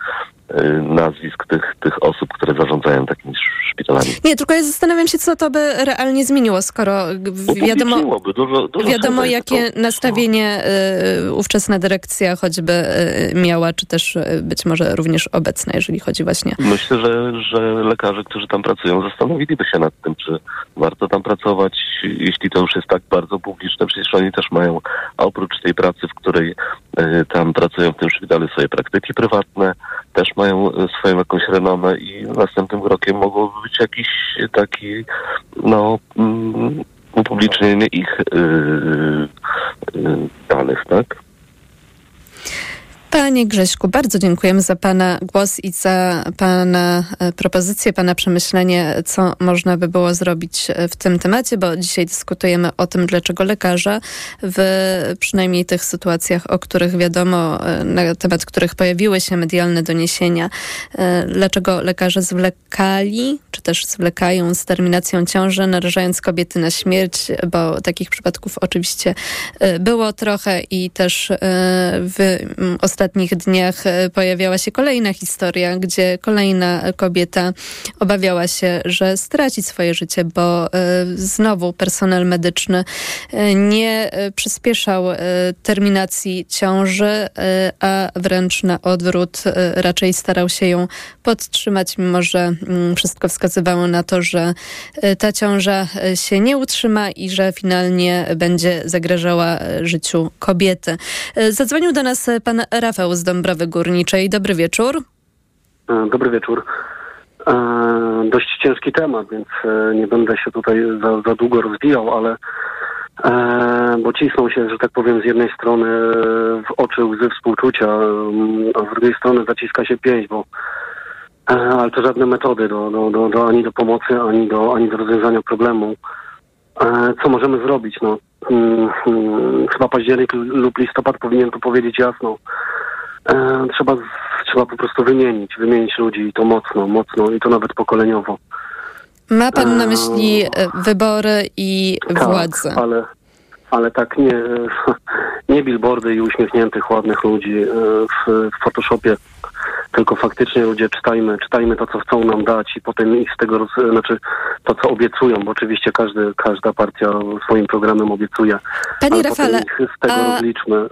nazwisk tych, tych osób, które zarządzają takimi szpitalami. Nie, tylko ja zastanawiam się, co to by realnie zmieniło, skoro wiadomo, dużo, dużo wiadomo jakie to, nastawienie no. ówczesna dyrekcja choćby miała, czy też być może również obecna, jeżeli chodzi właśnie... Myślę, że, że lekarze, którzy tam pracują, zastanowiliby się nad tym, czy warto tam pracować, jeśli to już jest tak bardzo publiczne. Przecież oni też mają, a oprócz tej pracy, w której y, tam pracują w tym szpitalu, swoje praktyki prywatne, też mają e, swoją jakąś renomę i następnym krokiem mogłoby być jakiś taki, no, mm, upublicznienie ich y, y, danych, tak? Panie Grześku, bardzo dziękujemy za Pana głos i za Pana e, propozycję, Pana przemyślenie, co można by było zrobić e, w tym temacie, bo dzisiaj dyskutujemy o tym, dlaczego lekarze w przynajmniej tych sytuacjach, o których wiadomo, e, na temat których pojawiły się medialne doniesienia, dlaczego lekarze zwlekali, czy też zwlekają z terminacją ciąży, narażając kobiety na śmierć, bo takich przypadków oczywiście było trochę i też w ostatnich ostatnich dniach e, pojawiała się kolejna historia, gdzie kolejna kobieta obawiała się, że straci swoje życie, bo e, znowu personel medyczny e, nie przyspieszał terminacji ciąży, a wręcz na odwrót raczej starał się ją podtrzymać, mimo że mm, wszystko wskazywało na to, że ta ciąża się nie utrzyma i że finalnie będzie zagrażała życiu kobiety. Zadzwonił do nas pan Rafał z Dąbrowy Górniczej. Dobry wieczór. E, dobry wieczór. E, dość ciężki temat, więc e, nie będę się tutaj za, za długo rozwijał, ale bo cisną się, że tak powiem, z jednej strony w oczy łzy współczucia, mm, a z drugiej strony zaciska się pięść, bo ale to żadne metody do, do, do, do, ani do pomocy, ani do, ani do rozwiązania problemu. Co możemy zrobić? No, hmm, hmm, chyba październik lub listopad powinien to powiedzieć jasno. E, trzeba, trzeba po prostu wymienić, wymienić ludzi i to mocno, mocno i to nawet pokoleniowo. Ma pan na myśli e, wybory i tak, władzę. ale, ale tak nie, nie billboardy i uśmiechniętych, ładnych ludzi e, w, w Photoshopie, tylko faktycznie ludzie czytajmy, czytajmy to, co chcą nam dać i potem ich z tego, znaczy to, co obiecują, bo oczywiście każdy, każda partia swoim programem obiecuje. Panie Rafale, ich z tego a... rozliczmy.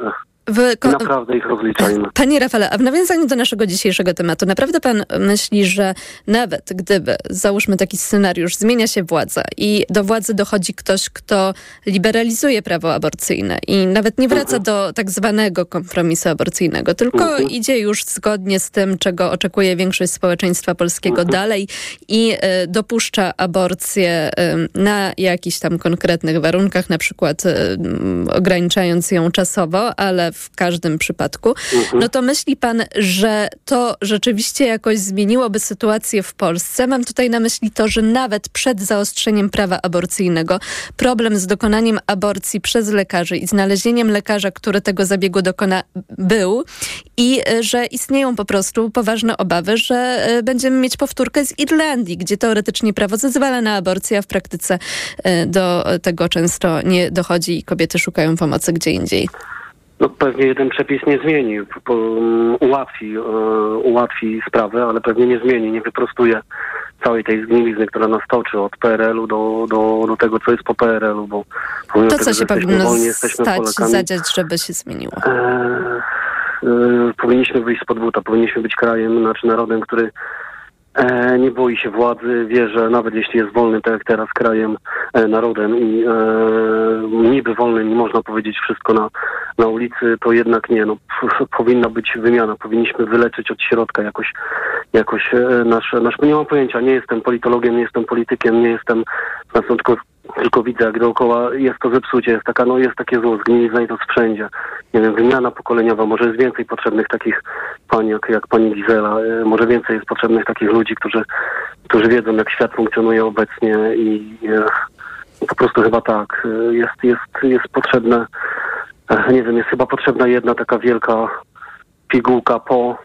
W naprawdę ich rozliczajmy. Panie Rafale, a w nawiązaniu do naszego dzisiejszego tematu, naprawdę pan myśli, że nawet gdyby, załóżmy taki scenariusz, zmienia się władza i do władzy dochodzi ktoś, kto liberalizuje prawo aborcyjne i nawet nie wraca Mhm. do tak zwanego kompromisu aborcyjnego, tylko Mhm. idzie już zgodnie z tym, czego oczekuje większość społeczeństwa polskiego Mhm. dalej i e, dopuszcza aborcję e, na jakichś tam konkretnych warunkach, na przykład m, ograniczając ją czasowo, ale w każdym przypadku, Mhm. no to myśli pan, że to rzeczywiście jakoś zmieniłoby sytuację w Polsce? Mam tutaj na myśli to, że nawet przed zaostrzeniem prawa aborcyjnego problem z dokonaniem aborcji przez lekarzy i znalezieniem lekarza, który tego zabiegu dokona, był i e, że istnieją po prostu poważne obawy, że e, będziemy mieć powtórkę z Irlandii, gdzie teoretycznie prawo zezwala na aborcję, a w praktyce e, do tego często nie dochodzi i kobiety szukają pomocy gdzie indziej. No pewnie jeden przepis nie zmieni, um, ułatwi, e, ułatwi sprawę, ale pewnie nie zmieni, nie wyprostuje całej tej zgnilizny, która nas toczy od PRL-u do, do, do tego, co jest po PRL-u, bo pomimo To, tego, co się powinno wolni, stać, Polakami, zadziać, żeby się zmieniło? e, e, powinniśmy wyjść spod buta, powinniśmy być krajem, znaczy narodem, który nie boi się władzy, wie, że nawet jeśli jest wolny, tak jak teraz, krajem, e, narodem i e, niby wolnym i można powiedzieć wszystko na, na ulicy, to jednak nie. No, powinna być wymiana, powinniśmy wyleczyć od środka jakoś, jakoś e, nasz, nasz... Nie mam pojęcia, nie jestem politologiem, nie jestem politykiem, nie jestem... Znaczy, tylko, tylko widzę, jak dookoła jest to zepsucie, jest taka, no jest takie zło, zgnilizna i to wszędzie. Nie wiem, wymiana pokoleniowa, może jest więcej potrzebnych takich pań jak, jak pani Gizela, e, może więcej jest potrzebnych takich ludzi, którzy, którzy wiedzą, jak świat funkcjonuje obecnie i e, po prostu chyba tak, e, jest, jest, jest potrzebne, nie wiem, jest chyba potrzebna jedna taka wielka pigułka po,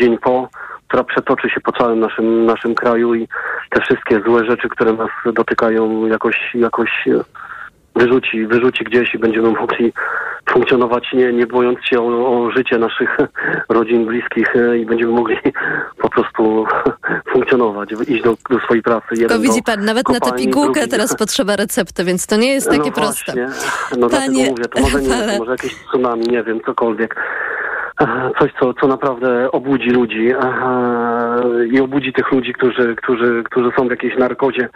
dzień po, która przetoczy się po całym naszym, naszym kraju i te wszystkie złe rzeczy, które nas dotykają, jakoś, jakoś e, wyrzuci, wyrzuci gdzieś i będziemy mogli funkcjonować nie, nie bojąc się o, o życie naszych rodzin, bliskich e, i będziemy mogli po prostu funkcjonować, iść do, do swojej pracy. Jeden widzi pan, nawet na tę kopalni, pigułkę drugi- teraz potrzeba recepty, więc to nie jest takie no proste. Właśnie. No Panie dlatego mówię, to może nie, to może jakieś tsunami, nie wiem, cokolwiek. Coś, co, co naprawdę obudzi ludzi i obudzi tych ludzi, którzy, którzy, którzy są w jakiejś narkozie.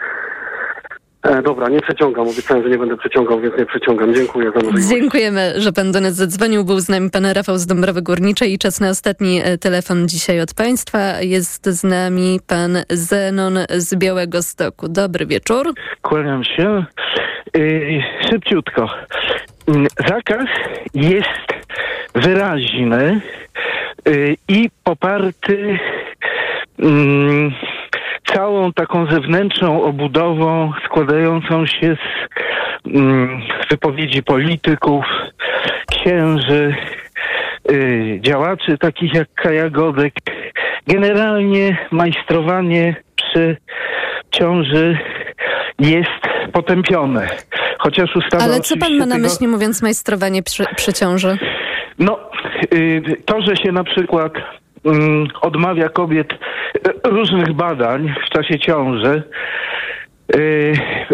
E, dobra, nie przeciągam. Obiecałem, że nie będę przeciągał, więc nie przeciągam. Dziękuję za możliwość. Dziękujemy, że pan do nas zadzwonił. Był z nami pan Rafał z Dąbrowy Górniczej i czas na ostatni e, telefon dzisiaj od państwa. Jest z nami pan Zenon z Białego Stoku. Dobry wieczór. Kłaniam się. Yy, szybciutko. Mm, Zakaz jest wyraźny yy, i poparty mm, całą taką zewnętrzną obudową składającą się z mm, wypowiedzi polityków, księży, yy, działaczy takich jak Kaja Godek. Generalnie majstrowanie przy ciąży jest potępione. Chociaż ustawa Ale co pan ma na tego- myśli mówiąc majstrowanie przy, przy ciąży? no, y, to, że się na przykład mm, odmawia kobiet y, różnych badań w czasie ciąży,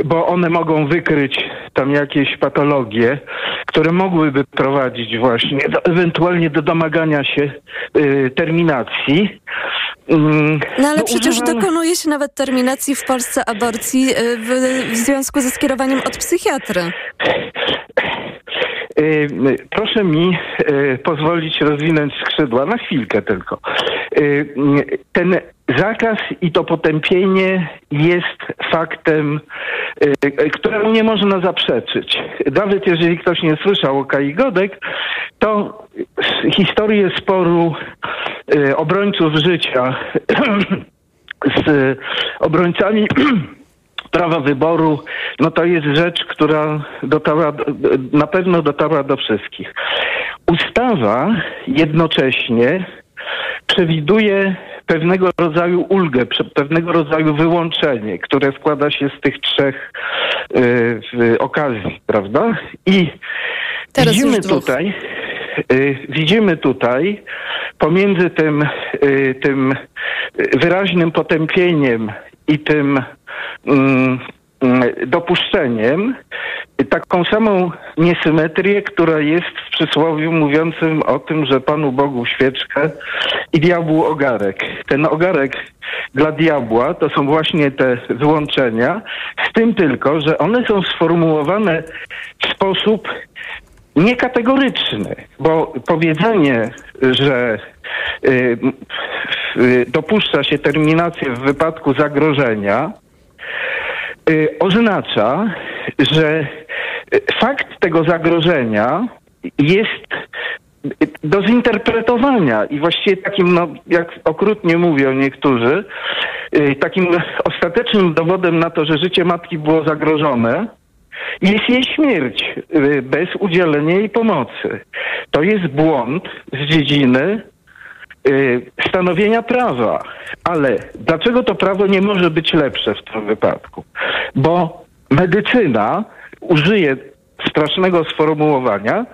bo one mogą wykryć tam jakieś patologie, które mogłyby prowadzić właśnie do, ewentualnie do domagania się y, terminacji. Mm, No ale no, przecież używam- dokonuje się nawet terminacji w Polsce aborcji e, w, w związku ze skierowaniem od psychiatry. Y, Proszę mi y, pozwolić rozwinąć skrzydła na chwilkę tylko. Y, Ten zakaz i to potępienie jest faktem, y, któremu nie można zaprzeczyć. Nawet jeżeli ktoś nie słyszał o Kai Godek, to historię sporu y, obrońców życia z obrońcami prawa wyboru, no to jest rzecz, która dotarła, do- na pewno dotarła do wszystkich. Ustawa jednocześnie przewiduje pewnego rodzaju ulgę, pewnego rodzaju wyłączenie, które składa się z tych trzech y, okazji, prawda? I Teraz widzimy tutaj, y, widzimy tutaj pomiędzy tym, y, tym wyraźnym potępieniem i tym mm, dopuszczeniem taką samą niesymetrię, która jest w przysłowiu mówiącym o tym, że Panu Bogu świeczkę i diabłu ogarek. Ten ogarek dla diabła to są właśnie te złączenia, z tym tylko, że one są sformułowane w sposób niekategoryczny, bo powiedzenie, że y, y, dopuszcza się terminację w wypadku zagrożenia, oznacza, że fakt tego zagrożenia jest do zinterpretowania i właściwie takim, no, jak okrutnie mówią niektórzy, takim ostatecznym dowodem na to, że życie matki było zagrożone, jest jej śmierć bez udzielenia jej pomocy. To jest błąd z dziedziny stanowienia prawa. Ale dlaczego to prawo nie może być lepsze w tym wypadku? Bo medycyna użyje strasznego sformułowania,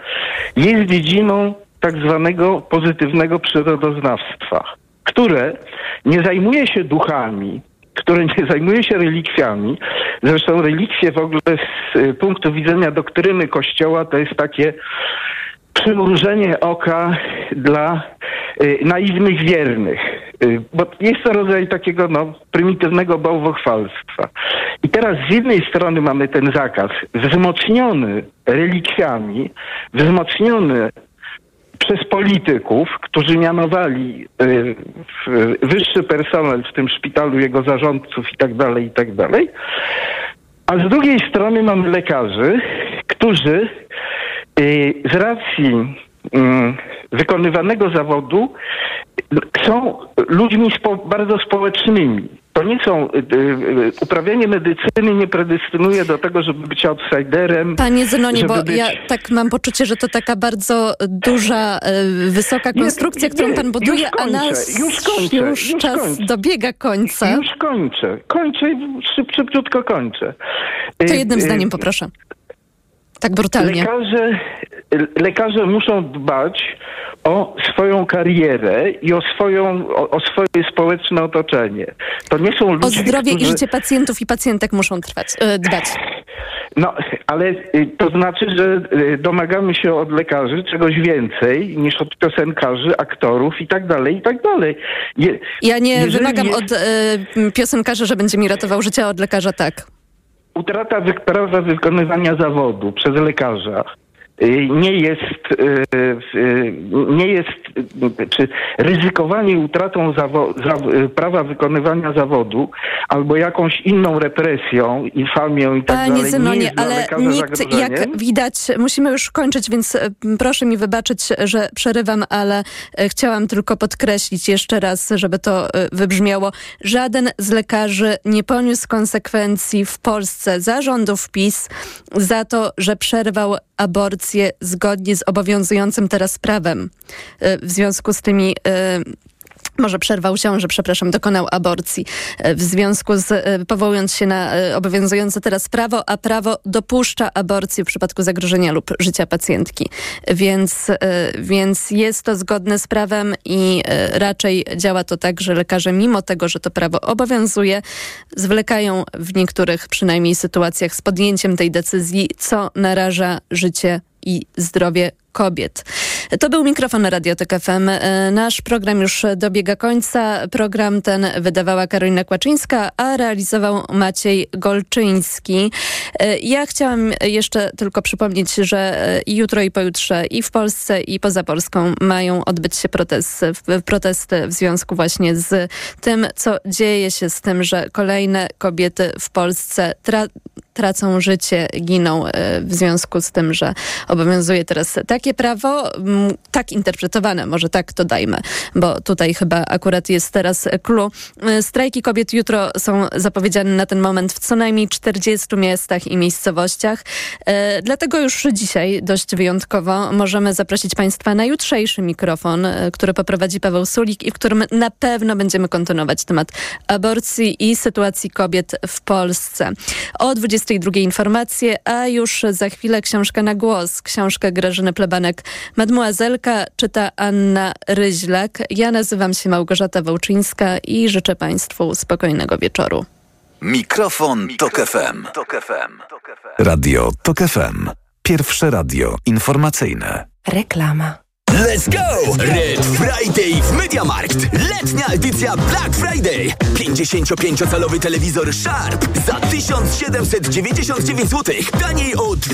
jest dziedziną tak zwanego pozytywnego przyrodoznawstwa, które nie zajmuje się duchami, które nie zajmuje się relikwiami. Zresztą relikwie w ogóle z punktu widzenia doktryny Kościoła to jest takie przymrużenie oka dla y, naiwnych wiernych. Y, bo jest to rodzaj takiego no, prymitywnego bałwochwalstwa. I teraz z jednej strony mamy ten zakaz wzmocniony relikwiami, wzmocniony przez polityków, którzy mianowali y, wyższy personel w tym szpitalu, jego zarządców i tak dalej, i tak dalej. A z drugiej strony mamy lekarzy, którzy z racji mm, wykonywanego zawodu są ludźmi spo, bardzo społecznymi. To nie są, y, y, uprawianie medycyny nie predystynuje do tego, żeby być outsiderem. Panie Zenonie, bo być... ja tak mam poczucie, że to taka bardzo duża, y, wysoka konstrukcja, nie, którą pan buduje, kończę, a nas już, kończę, już, już czas kończę. dobiega końca. Już kończę, kończę i szyb, szybciutko kończę. To jednym zdaniem poproszę. Tak brutalnie. Lekarze, lekarze muszą dbać o swoją karierę i o, swoją, o, o, swoje społeczne otoczenie. To nie są ludzie, O zdrowie którzy... i życie pacjentów i pacjentek muszą trwać, e, dbać. No, ale y, to znaczy, że y, domagamy się od lekarzy czegoś więcej niż od piosenkarzy, aktorów i tak dalej, i tak dalej. Je, ja nie wymagam jest... od e, piosenkarza, że będzie mi ratował życie, a od lekarza tak. Utrata prawa wykonywania zawodu przez lekarza nie jest, nie jest, czy ryzykowanie utratą prawa wykonywania zawodu albo jakąś inną represją, infamią i tak Panie dalej. Zenonie, nie ale nikt, jak widać, musimy już kończyć, więc proszę mi wybaczyć, że przerywam, ale chciałam tylko podkreślić jeszcze raz, żeby to wybrzmiało. Żaden z lekarzy nie poniósł konsekwencji w Polsce zarządów PiS za to, że przerwał aborcję zgodnie z obowiązującym teraz prawem. W związku z tymi może przerwał ciążę, przepraszam, dokonał aborcji w związku z, powołując się na obowiązujące teraz prawo, a prawo dopuszcza aborcję w przypadku zagrożenia lub życia pacjentki. Więc, więc jest to zgodne z prawem i raczej działa to tak, że lekarze mimo tego, że to prawo obowiązuje, zwlekają w niektórych przynajmniej sytuacjach z podjęciem tej decyzji, co naraża życie i zdrowie kobiet. To był mikrofon Radiotek FM. Nasz program już dobiega końca. Program ten wydawała Karolina Kłaczyńska, a realizował Maciej Golczyński. Ja chciałam jeszcze tylko przypomnieć, że i jutro i pojutrze i w Polsce i poza Polską mają odbyć się protesty, protesty w związku właśnie z tym, co dzieje się z tym, że kolejne kobiety w Polsce tra tracą życie, giną w związku z tym, że obowiązuje teraz takie prawo, tak interpretowane, może tak to dajmy, bo tutaj chyba akurat jest teraz clue. Strajki kobiet jutro są zapowiedziane na ten moment w co najmniej 40 miastach i miejscowościach. Dlatego już dzisiaj dość wyjątkowo możemy zaprosić Państwa na jutrzejszy mikrofon, który poprowadzi Paweł Sulik i w którym na pewno będziemy kontynuować temat aborcji i sytuacji kobiet w Polsce. O 22 informacje, a już za chwilę książka na głos. Książkę Grażyny Plebanek Mademoiselka czyta Anna Ryźlak. Ja nazywam się Małgorzata Wołczyńska i życzę Państwu spokojnego wieczoru. Mikrofon, Tok FM. Radio Tok FM. Pierwsze radio informacyjne. Reklama. Let's go! Red Friday w MediaMarkt. Letnia edycja Black Friday. 55-calowy telewizor Sharp za 1799 zł. Taniej o 200